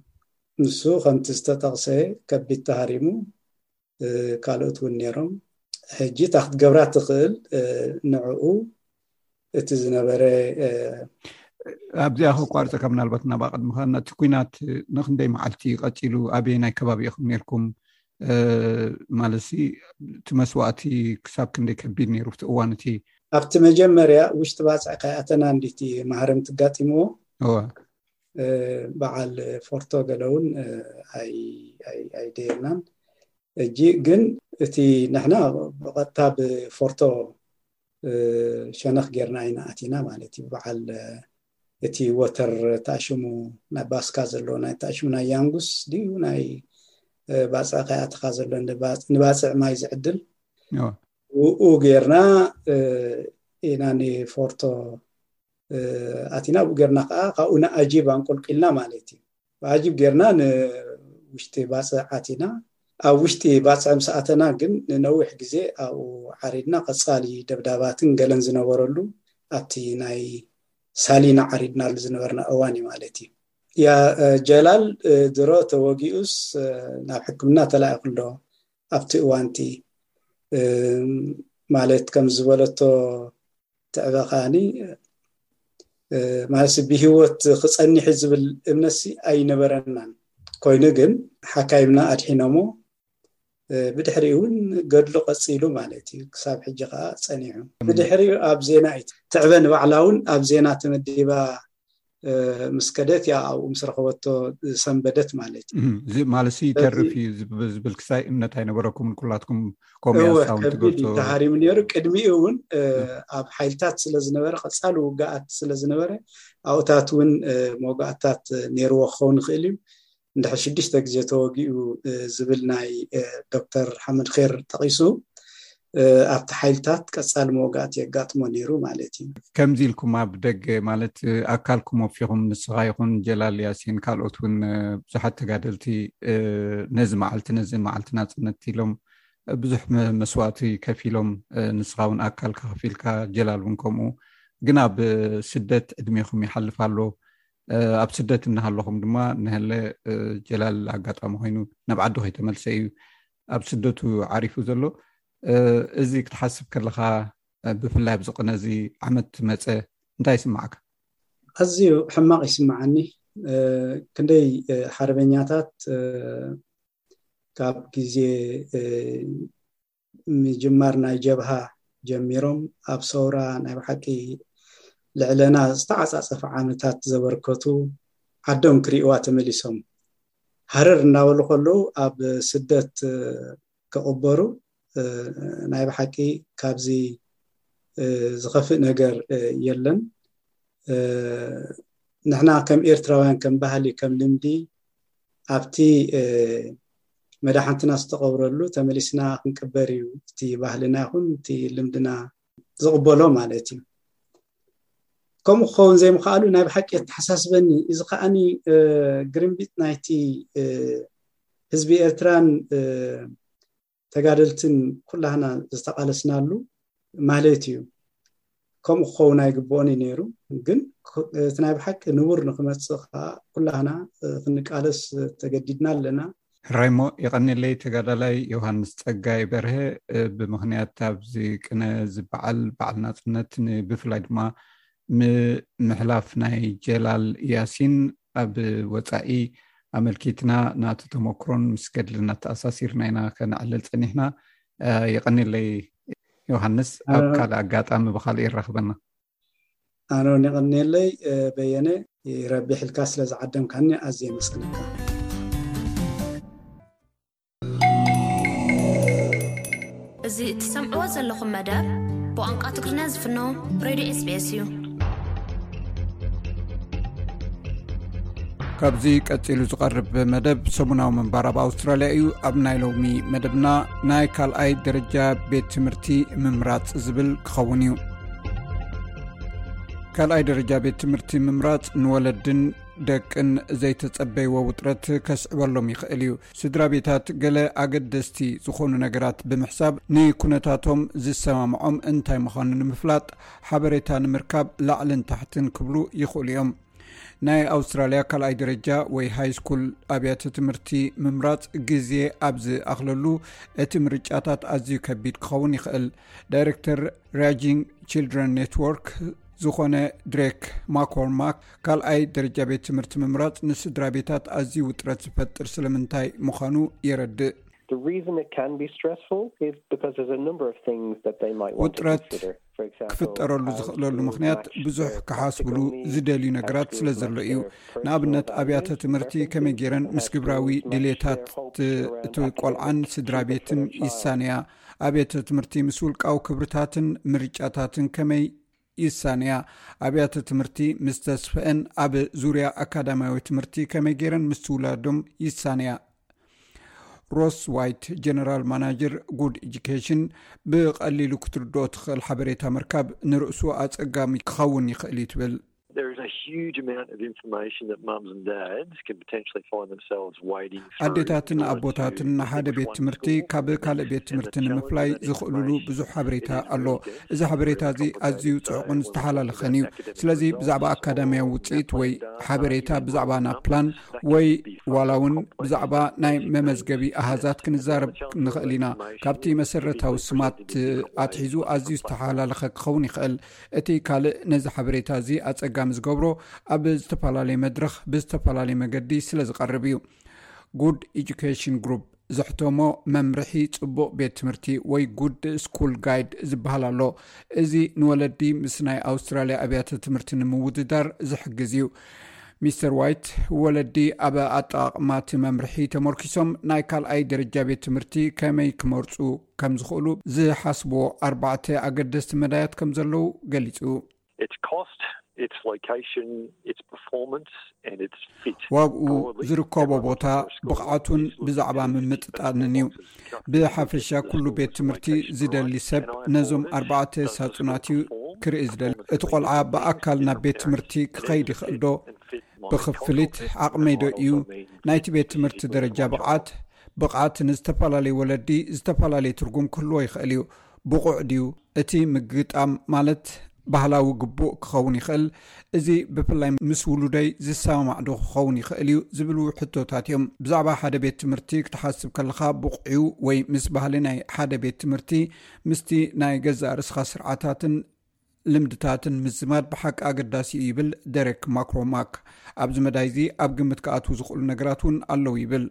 ንሱ ከምቲ ዝተጠቕሰ ከቢድ ተሃሪሙ ካልኦት እውን ነይሮም ሕጂ እታ ክትገብራ ትኽእል ንዕኡ እቲ ዝነበረ ኣብዚኣ ከቋርፀ ካብ ናልባት ናባ ቅድሚ ከ ነቲ ኩናት ንክንደይ መዓልቲ ቀፂሉ ኣበየ ናይ ከባቢ ኢኹም ነርኩም ማለት ሲ እቲ መስዋእቲ ክሳብ ክንደይ ከቢድ ነይሩ እቲ እዋን እቲ ኣብቲ መጀመርያ ውሽጢ ባፅዕ ከይኣተና እንዲቲ ማህረምቲ ኣጋጢምዎ በዓል ፎርቶ ገለ እውን ኣይደየናን እጂ ግን እቲ ንሕና ብቐጥታ ብፎርቶ ሸነኽ ጌርና ኢና ኣቲና ማለት እዩ በዓል እቲ ወተር ተኣሽሙ ናይ ባስካ ዘሎ ናይ ተኣሽሙ ናይ ያንጉስ ድዩ ናይ ባፅዕ ከይኣትኻ ዘሎ ንባፅዕ ማይ ዝዕድል ውኡ ጌርና ኢና ንፎርቶ ኣቲና ብኡ ጌርና ከዓ ካብኡ ንኣጂብ ኣንቁልቂልና ማለት እዩ ብዓጂብ ጌርና ንውሽጢ ባጽዕ ኣቲና። ኣብ ውሽጢ ባጽዕ ምስ ኣተና ግን ንነዊሕ ግዜ ኣብኡ ዓሪድና፣ ቀጻሊ ደብዳባትን ገለን ዝነበረሉ ኣብቲ ናይ ሳሊና ዓሪድናሉ ዝነበርና እዋን እዩ ማለት እዩ። ያ ጀላል ድሮ ተወጊኡስ ናብ ሕክምና ተላኢኹ ኣሎ ኣብቲ እዋንቲ ማለት ከም ዝበለቶ ትዕበ ከኣኒ ማለት ብሂወት ክጸኒሕ ዝብል እምነትሲ ኣይነበረናን ኮይኑ ግን ሓካይምና ኣድሒኖሞ ብድሕሪኡ እውን ገድሉ ቀፂሉ ማለት እዩ ክሳብ ሕጂ ከዓ ፀኒዑ ብድሕሪኡ ኣብ ዜና እዩ ትዕበ ንባዕላ እውን ኣብ ዜና ተመዲባ ምስ ከደት እያ ኣብኡ ምስ ረኸበቶ ዝሰንበደት ማለት እዩ እዚ ማለት ይተርፍ እዩ ዝብል ክሳይ እምነት ኣይነበረኩምን ኩላትኩም ከምኡ ያሳውን ትገልፁ ተሃሪሙ ነይሩ ቅድሚኡ እውን ኣብ ሓይልታት ስለ ዝነበረ ቀፃሊ ውግኣት ስለ ዝነበረ ኣብኡታት እውን መውጋእታት ነይርዎ ክኸውን ይኽእል እዩ እንድሕር ሽዱሽተ ግዜ ተወጊኡ ዝብል ናይ ዶክተር ሓመድ ኼር ጠቒሱ ኣብቲ ሓይልታት ቀፃሊ መወጋእቲ የጋጥሞ ነይሩ ማለት እዩ። ከምዚ ኢልኩም ኣብ ደገ ማለት ኣካልኩም ወፊኹም ንስኻ ይኹን ጀላል ያሲን ካልኦት እውን ብዙሓት ተጋደልቲ ነዚ መዓልቲ ነዚ መዓልቲ ናፅነት ኢሎም ብዙሕ መስዋእቲ ከፊሎም ንስኻ እውን ኣካልካ ከፊልካ ጀላል እውን ከምኡ ግን ኣብ ስደት ዕድሜኹም ይሓልፍ ኣሎ ኣብ ስደት እናሃለኹም ድማ ንሀለ ጀላል ኣጋጣሚ ኮይኑ ናብ ዓዱ ከይተመልሰ እዩ ኣብ ስደቱ ዓሪፉ ዘሎ እዚ ክትሓስብ ከለካ ብፍላይ ኣብዚ ቅነ እዚ ዓመት መፀ እንታይ ይስማዓካ ኣዝዩ ሕማቕ ይስምዓኒ ክንደይ ሓርበኛታት ካብ ግዜ ምጅማር ናይ ጀብሃ ጀሚሮም ኣብ ሰውራ ናይ ብሓቂ ልዕለና ዝተዓጻጸፈ ዓመታት ዘበርከቱ ዓዶም ክሪእዋ ተመሊሶም ሃረር እናበሉ ከለዉ ኣብ ስደት ክቕበሩ ናይ ብሓቂ ካብዚ ዝኸፍእ ነገር የለን ንሕና ከም ኤርትራውያን ከም ባህሊ ከም ልምዲ ኣብቲ መዳሕንትና ዝተቐብረሉ ተመሊስና ክንቅበር እዩ እቲ ባህልና ይኹን እቲ ልምድና ዝቕበሎ ማለት እዩ ከምኡ ክኸውን ዘይምኽኣሉ ናይ ብሓቂ የተሓሳስበኒ እዚ ከዓኒ ግርምቢጥ ናይቲ ህዝቢ ኤርትራን ተጋደልትን ኩላህና ዝተቓለስናሉ ማህሌት እዩ። ከምኡ ክኸውን ኣይግብኦን እዩ ነይሩ። ግን እቲ ናይ ብሓቂ ንቡር ንክመፅእ ከዓ ኩላህና ክንቃለስ ተገዲድና ኣለና። ሕራይሞ የቐኔለይ ተጋዳላይ ዮሃንስ ጸጋይ በርሀ ብምኽንያት ኣብዚ ቅነ ዝበዓል በዓል ናጽነት ብፍላይ ድማ ምምሕላፍ ናይ ጀላል ያሲን ኣብ ወፃኢ ኣመልኪትና ናቲ ተመክሮን ምስ ገድልና ተኣሳሲርና ኢና ከነዕልል ፀኒሕና የቀኒለይ ዮሃንስ ኣብ ካልእ ኣጋጣሚ ብካልእ ይራክበና ኣነ ውን የቀኒለይ በየነ ረቢሕ ኢልካ ስለዝዓደምካኒ ኣዝየ የመስግነካ እዚ እትሰምዕዎ ዘለኹም መደብ ብቛንቋ ትግርኛ ዝፍኖ ሬድዮ ኤስቤስ እዩ። ካብዚ ቀጺሉ ዝቐርብ መደብ ሰሙናዊ ምንባር ኣብ ኣውስትራልያ እዩ። ኣብ ናይ ሎሚ መደብና ናይ ካልኣይ ደረጃ ቤት ትምህርቲ ምምራጽ ዝብል ክኸውን እዩ። ካልኣይ ደረጃ ቤት ትምህርቲ ምምራጽ ንወለድን ደቅን ዘይተጸበይዎ ውጥረት ከስዕበሎም ይኽእል እዩ። ስድራቤታት ገለ ኣገደስቲ ዝዀኑ ነገራት ብምሕሳብ ንኵነታቶም ዝሰማምዖም እንታይ ምዃኑ ንምፍላጥ ሓበሬታ ንምርካብ ላዕልን ታሕትን ክብሉ ይኽእሉ እዮም። ናይ ኣውስትራልያ ካልኣይ ደረጃ ወይ ሃይስኩል ኣብያተ ትምህርቲ ምምራጽ ግዜ ኣብ ዝኣኽለሉ እቲ ምርጫታት ኣዝዩ ከቢድ ክኸውን ይኽእል። ዳይረክተር ሪያጂንግ ቺልድረን ኔትዎርክ ዝዀነ ድሬክ ማኮርማክ ካልኣይ ደረጃ ቤት ትምህርቲ ምምራፅ ንስድራቤታት ኣዝዩ ውጥረት ዝፈጥር ስለምንታይ ምዃኑ የረድእ። ውጥረት ክፍጠረሉ ዝኽእለሉ ምኽንያት ብዙሕ ክሓስብሉ ዝደልዩ ነገራት ስለ ዘሎ እዩ። ንኣብነት ኣብያተ ትምህርቲ ከመይ ገይረን ምስ ግብራዊ ድሌታት እቲ ቆልዓን ስድራ ቤትን ይሳነያ፣ ኣብያተ ትምህርቲ ምስ ውልቃዊ ክብርታትን ምርጫታትን ከመይ ይሳነያ። ኣብያተ ትምህርቲ ምስ ተስፍሐን ኣብ ዙርያ ኣካዳምያዊ ትምህርቲ ከመይ ገይረን ምስ ትውላዶም ይሳነያ። ሮስ ዋይት ጀነራል ማናጀር ጉድ ኢጁኬሽን ብቐሊሉ ክትርድኦ ትኽእል ሓበሬታ ምርካብ ንርእሱ ኣጸጋሚ ክኸውን ይኽእል እዩ ትብል። ኣዴታትን ኣቦታትን ንሓደ ቤት ትምህርቲ ካብ ካልእ ቤት ትምህርቲ ንምፍላይ ዝኽእልሉ ብዙሕ ሓበሬታ ኣሎ እዚ ሓበሬታ እዚ ኣዝዩ ፅዕቑን ዝተሓላለኸን እዩ ስለዚ ብዛዕባ ኣካዳሚያዊ ውፅኢት ወይ ሓበሬታ ብዛዕባ ናብ ፕላን ወይ ዋላ እውን ብዛዕባ ናይ መመዝገቢ ኣሃዛት ክንዛረብ ንኽእል ኢና ካብቲ መሰረታዊ ስማት ኣትሒዙ ኣዝዩ ዝተሓላለኸ ክኸውን ይኽእል እቲ ካልእ ነዚ ሓበሬታ እዚ ኣጸጋሚ ዝገብሮ ኣብ ዝተፈላለየ መድረኽ ብዝተፈላለየ መገዲ ስለ ዝቐርብ እዩ። Good Education Group ዘሕተሞ መምርሒ ጽቡቕ ቤት ትምህርቲ ወይ Good School Guide ዝበሃል ኣሎ። እዚ ንወለዲ ምስ ናይ ኣውስትራልያ ኣብያተ ትምህርቲ ንምውድዳር ዝሕግዝ እዩ። ሚስተር ዋይት፣ ወለዲ ኣብ ኣጠቓቕማ እቲ መምርሒ ተመርኲሶም ናይ ካልኣይ ደረጃ ቤት ትምህርቲ ከመይ ክመርጹ ከም ዝኽእሉ ዝሓስብዎ ኣርባዕተ ኣገደስቲ መዳያት ከም ዘለዉ ገሊጹ። ዋግኡ፣ ዝርከቦ ቦታ፣ ብቕዓቱን ብዛዕባ ምምጥጣንን እዩ። ብሓፈሻ ኩሉ ቤት ትምህርቲ ዝደሊ ሰብ ነዞም ኣርባዕተ ሳጹናት እዩ ክርኢ ዝደሊ። እቲ ቆልዓ ብኣካል ናብ ቤት ትምህርቲ ክኸይድ ይኽእልዶ? ብክፍሊት ዓቕመይዶ እዩ? ናይቲ ቤት ትምህርቲ ደረጃ ብቕዓት ብቕዓት ንዝተፈላለዩ ወለዲ ዝተፈላለየ ትርጉም ክህልዎ ይኽእል እዩ። ብቑዕ ድዩ? እቲ ምግጣም ማለት ባህላዊ ግቡእ ክኸውን ይኽእል፣ እዚ ብፍላይ ምስ ውሉደይ ዝሰማማዕዶ ክኸውን ይኽእል እዩ? ዝብሉ ሕቶታት እዮም። ብዛዕባ ሓደ ቤት ትምህርቲ ክትሓስብ ከለኻ ብቑዕ'ዩ ወይ ምስ ባህሊ ናይ ሓደ ቤት ትምህርቲ ምስቲ ናይ ገዛእ ርእስኻ ስርዓታትን ልምድታትን ምዝማድ ብሓቂ ኣገዳሲ እዩ ይብል ደረክ ማክሮማክ። ኣብዚ መዳይ እዚ ኣብ ግምት ክኣትዉ ዝኽእሉ ነገራት እውን ኣለዉ ይብል።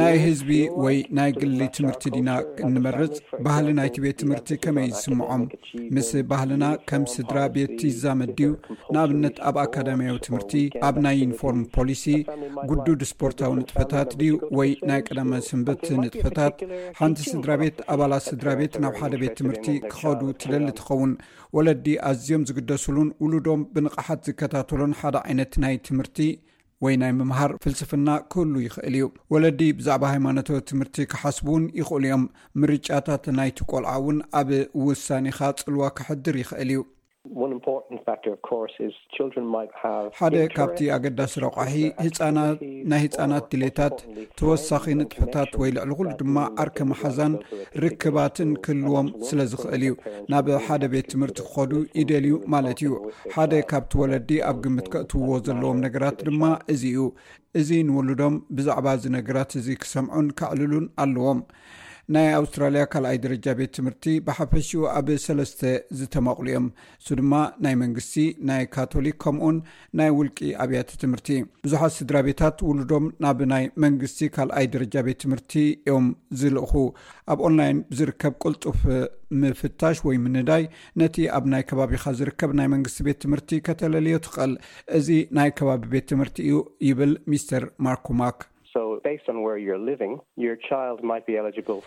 ናይ ህዝቢ ወይ ናይ ግሊ ትምህርቲ ዲና እንመርጽ? ባህሊ ናይቲ ቤት ትምህርቲ ከመይ እዩ ዝስምዖም? ምስ ባህልና ከም ስድራ ቤት ይዛመድ ድዩ? ንኣብነት ኣብ ኣካዳምያዊ ትምህርቲ፣ ኣብ ናይ ዩኒፎርም ፖሊሲ፣ ግዱድ ስፖርታዊ ንጥፈታት ድዩ ወይ ናይ ቀዳመ ስንብት ንጥፈታት? ሓንቲ ስድራ ቤት ኣባላት ስድራ ቤት ናብ ሓደ ቤት ትምህርቲ ክኸዱ ትደሊ ትኸውን። ወለዲ ኣዝዮም ዝግደስሉን ውሉዶም ብንቕሓት ዝከታተሎን ሓደ ዓይነት ናይ ትምህርቲ ወይ ናይ ምምሃር ፍልስፍና ክህሉ ይኽእል እዩ። ወለዲ ብዛዕባ ሃይማኖታዊ ትምህርቲ ክሓስቡ እውን ይኽእሉ እዮም። ምርጫታት ናይቲ ቆልዓ እውን ኣብ ውሳኔኻ ጽልዋ ከሕድር ይኽእል እዩ። ሓደ ካብቲ ኣገዳሲ ረቋሒ ህጻናት ናይ ህጻናት ድሌታት፣ ተወሳኺ ንጥፈታት ወይ ልዕሊ ኹሉ ድማ ዓርኪ መሓዛን ርክባትን ክህልዎም ስለ ዝኽእል እዩ። ናብ ሓደ ቤት ትምህርቲ ክኸዱ ይደልዩ ማለት እዩ። ሓደ ካብቲ ወለዲ ኣብ ግምት ከእትውዎ ዘለዎም ነገራት ድማ እዚ እዩ። እዚ ንውሉዶም ብዛዕባ እዚ ነገራት እዚ ክሰምዑን ከዕልሉን ኣለዎም። ናይ ኣውስትራልያ ካልኣይ ደረጃ ቤት ትምህርቲ ብሓፈሽኡ ኣብ ሰለስተ ዝተመቕሉ እዮም። እሱ ድማ ናይ መንግስቲ፣ ናይ ካቶሊክ ከምኡውን ናይ ውልቂ ኣብያተ ትምህርቲ። ብዙሓት ስድራ ቤታት ውሉዶም ናብ ናይ መንግስቲ ካልኣይ ደረጃ ቤት ትምህርቲ እዮም ዝልእኹ። ኣብ ኦንላይን ብዝርከብ ቅልጡፍ ምፍታሽ ወይ ምንዳይ ነቲ ኣብ ናይ ከባቢኻ ዝርከብ ናይ መንግስቲ ቤት ትምህርቲ ከተለልዮ ትኽእል። እዚ ናይ ከባቢ ቤት ትምህርቲ እዩ ይብል ሚስተር ማርኩማክ።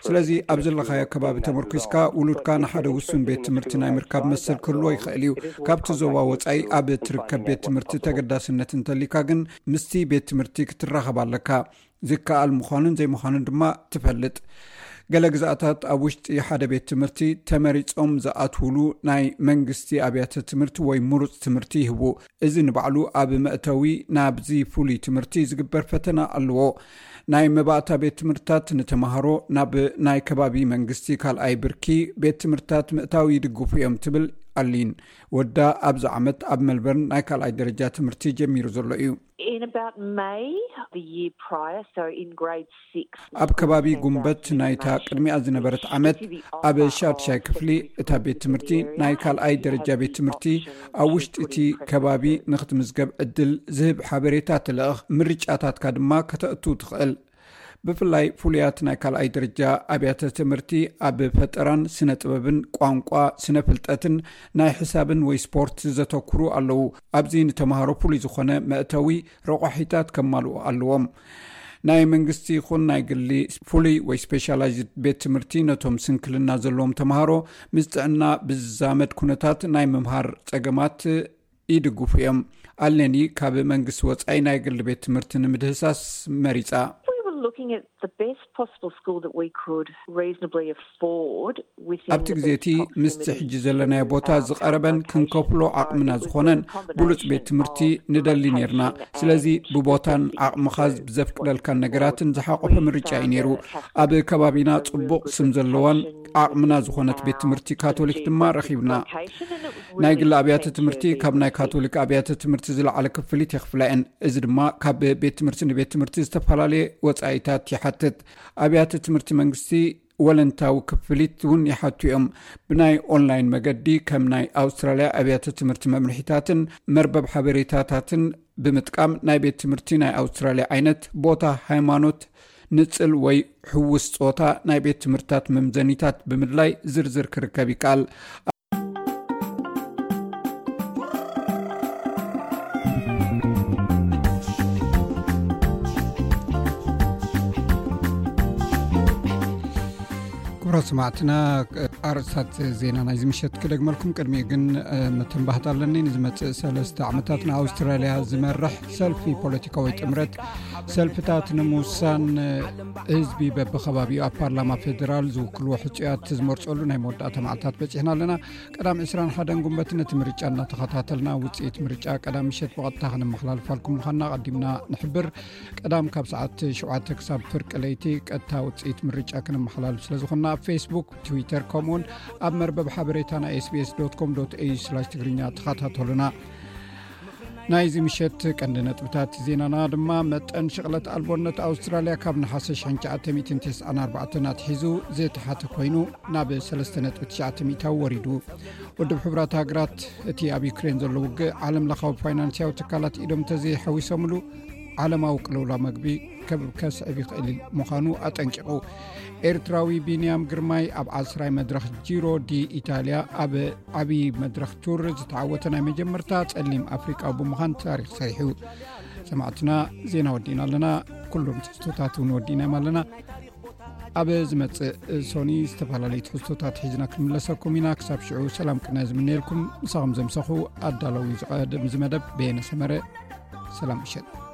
ስለዚ ኣብ ዘለኻዮ ከባቢ ተመርኲስካ ውሉድካ ንሓደ ውሱን ቤት ትምህርቲ ናይ ምርካብ መሰል ክህልዎ ይኽእል እዩ። ካብቲ ዞባ ወፃኢ ኣብ እትርከብ ቤት ትምህርቲ ተገዳስነት እንተልዩካ ግን ምስቲ ቤት ትምህርቲ ክትራኸብ ኣለካ። ዝከኣል ምዃኑን ዘይምዃኑን ድማ ትፈልጥ። ገለ ግዝኣታት ኣብ ውሽጢ ሓደ ቤት ትምህርቲ ተመሪፆም ዝኣትውሉ ናይ መንግስቲ ኣብያተ ትምህርቲ ወይ ምሩፅ ትምህርቲ ይህቡ። እዚ ንባዕሉ ኣብ መእተዊ ናብዚ ፍሉይ ትምህርቲ ዝግበር ፈተና ኣለዎ ናይ መባእታ ቤት ትምህርትታት ንተምሃሮ ናብ ናይ ከባቢ መንግስቲ ካልኣይ ብርኪ ቤት ትምህርትታት ምእታዊ ይድግፉ እዮም ትብል ኣሊን ወዳ ኣብዚ ዓመት ኣብ መልበርን ናይ ካልኣይ ደረጃ ትምህርቲ ጀሚሩ ዘሎ እዩ ኣብ ከባቢ ጉንበት ናይታ ቅድሚኣ ዝነበረት ዓመት ኣብ ሻድሻይ ክፍሊ እታ ቤት ትምህርቲ ናይ ካልኣይ ደረጃ ቤት ትምህርቲ ኣብ ውሽጢ እቲ ከባቢ ንክትምዝገብ ዕድል ዝህብ ሓበሬታ ትልእኽ ምርጫታትካ ድማ ከተእቱ ትኽእል ብፍላይ ፍሉያት ናይ ካልኣይ ደረጃ ኣብያተ ትምህርቲ ኣብ ፈጠራን ስነ ጥበብን ቋንቋ ስነ ፍልጠትን ናይ ሕሳብን ወይ ስፖርት ዘተኩሩ ኣለው ኣብዚ ንተምሃሮ ፍሉይ ዝኾነ መእተዊ ረቋሒታት ከማልኡ ኣለዎም። ናይ መንግስቲ ይኹን ናይ ግሊ ፍሉይ ወይ ስፔሻላይዝድ ቤት ትምህርቲ ነቶም ስንክልና ዘለዎም ተምሃሮ ምስ ጥዕና ብዝዛመድ ኩነታት ናይ ምምሃር ጸገማት ይድግፉ እዮም። ኣለኒ ካብ መንግስቲ ወጻኢ ናይ ግሊ ቤት ትምህርቲ ንምድህሳስ መሪጻ። ኣብቲ ግዜ እቲ ምስቲ ሕጂ ዘለናዮ ቦታ ዝቐረበን ክንከፍሎ ዓቕምና ዝኾነን ብሉፅ ቤት ትምህርቲ ንደሊ ነርና ስለዚ ብቦታን ዓቕምኻ ብዘፍቅደልካን ነገራትን ዝሓቆፈ ምርጫ እዩ ነይሩ ኣብ ከባቢና ፅቡቅ ስም ዘለዋን ዓቕምና ዝኾነት ቤት ትምህርቲ ካቶሊክ ድማ ረኺብና ናይ ግሊ ኣብያተ ትምህርቲ ካብ ናይ ካቶሊክ ኣብያተ ትምህርቲ ዝለዓለ ክፍሊት የኽፍላ እየን እዚ ድማ ካብ ቤት ትምህርቲ ንቤት ትምህርቲ ዝተፈላለየ ወፃኢታት ይሓትት ኣብያተ ትምህርቲ መንግስቲ ወለንታዊ ክፍሊት እውን ይሓቱ እዮም ብናይ ኦንላይን መገዲ ከም ናይ ኣውስትራልያ ኣብያተ ትምህርቲ መምርሒታትን መርበብ ሓበሬታታትን ብምጥቃም ናይ ቤት ትምህርቲ ናይ ኣውስትራልያ ዓይነት ቦታ ሃይማኖት ን ንጽል ወይ ሕውስ ጾታ ናይ ቤት ትምህርትታት መምዘኒታት ብምድላይ ዝርዝር ክርከብ ይከኣል። ኩብራት ሰማዕትና ኣርእስታት ዜና ናይዚ ምሸት ክደግመልኩም ቅድሚኡ ግን መተንባህት ኣለኒ ንዝመፅእ ሰለስተ ዓመታት ንኣውስትራልያ ዝመርሕ ሰልፊ ፖለቲካዊ ጥምረት ሰልፍታት ንምውሳን ህዝቢ በቢከባቢኡ ኣብ ፓርላማ ፌደራል ዝውክልዎ ሕፁያት ዝመርፀሉ ናይ መወዳእታ ማዕልታት በፂሕና ኣለና ቀዳሚ 2ስራ ሓደን ጉንበት ነቲ ምርጫ እናተኸታተልና ውፅኢት ምርጫ ቀዳም ምሸት ብቐጥታ ክንመሓላልፋልኩም ምኳና ቀዲምና ንሕብር ቀዳም ካብ ሰዓት ሸተ ክሳብ ፍርቂ ለይቲ ቀጥታ ውፅኢት ምርጫ ክንመሓላልፍ ስለዝኮና ኣብ ፌስቡክ ትዊተር ከምኡውን ኣብ መርበብ ሓበሬታ ናይ ስቢስ ኮም ዩ ትግርኛ ተኸታተሉና ናይዚ ምሸት ቀንዲ ነጥብታት ዜናና ድማ መጠን ሽቕለት ኣልቦነት ኣውስትራልያ ካብ ንሓሰ 994 ኣትሒዙ ዘተሓተ ኮይኑ ናብ 39 ሚታዊ ወሪዱ ውድብ ሕብራት ሃገራት እቲ ኣብ ዩክሬን ዘሎ ውግእ ዓለም ለኻዊ ፋይናንስያዊ ትካላት ኢዶም እተዘይሓዊሶምሉ ዓለማዊ ቅልውላ መግቢ ክብር ከስዕብ ይኽእል ምዃኑ ኣጠንቂቑ ኤርትራዊ ቢንያም ግርማይ ኣብ ዓስራይ መድረኽ ጂሮ ዲ ኢታልያ ኣብ ዓብዪ መድረኽ ቱር ዝተዓወተ ናይ መጀመርታ ጸሊም ኣፍሪቃዊ ብምዃን ታሪክ ሰሪሑ ሰማዕትና ዜና ወዲእና ኣለና ኩሉም ትሕዝቶታት እውን ወዲእና ዮም ኣለና ኣብ ዝመፅእ ሶኒ ዝተፈላለዩ ትሕዝቶታት ሒዝና ክንምለሰኩም ኢና ክሳብ ሽዑ ሰላም ቅና ዝምነየልኩም ንሳኹም ዘምሰኹ ኣዳለዊ ዝቐደም ዝመደብ ቤየነሰመረ ሰላም ምሸጥ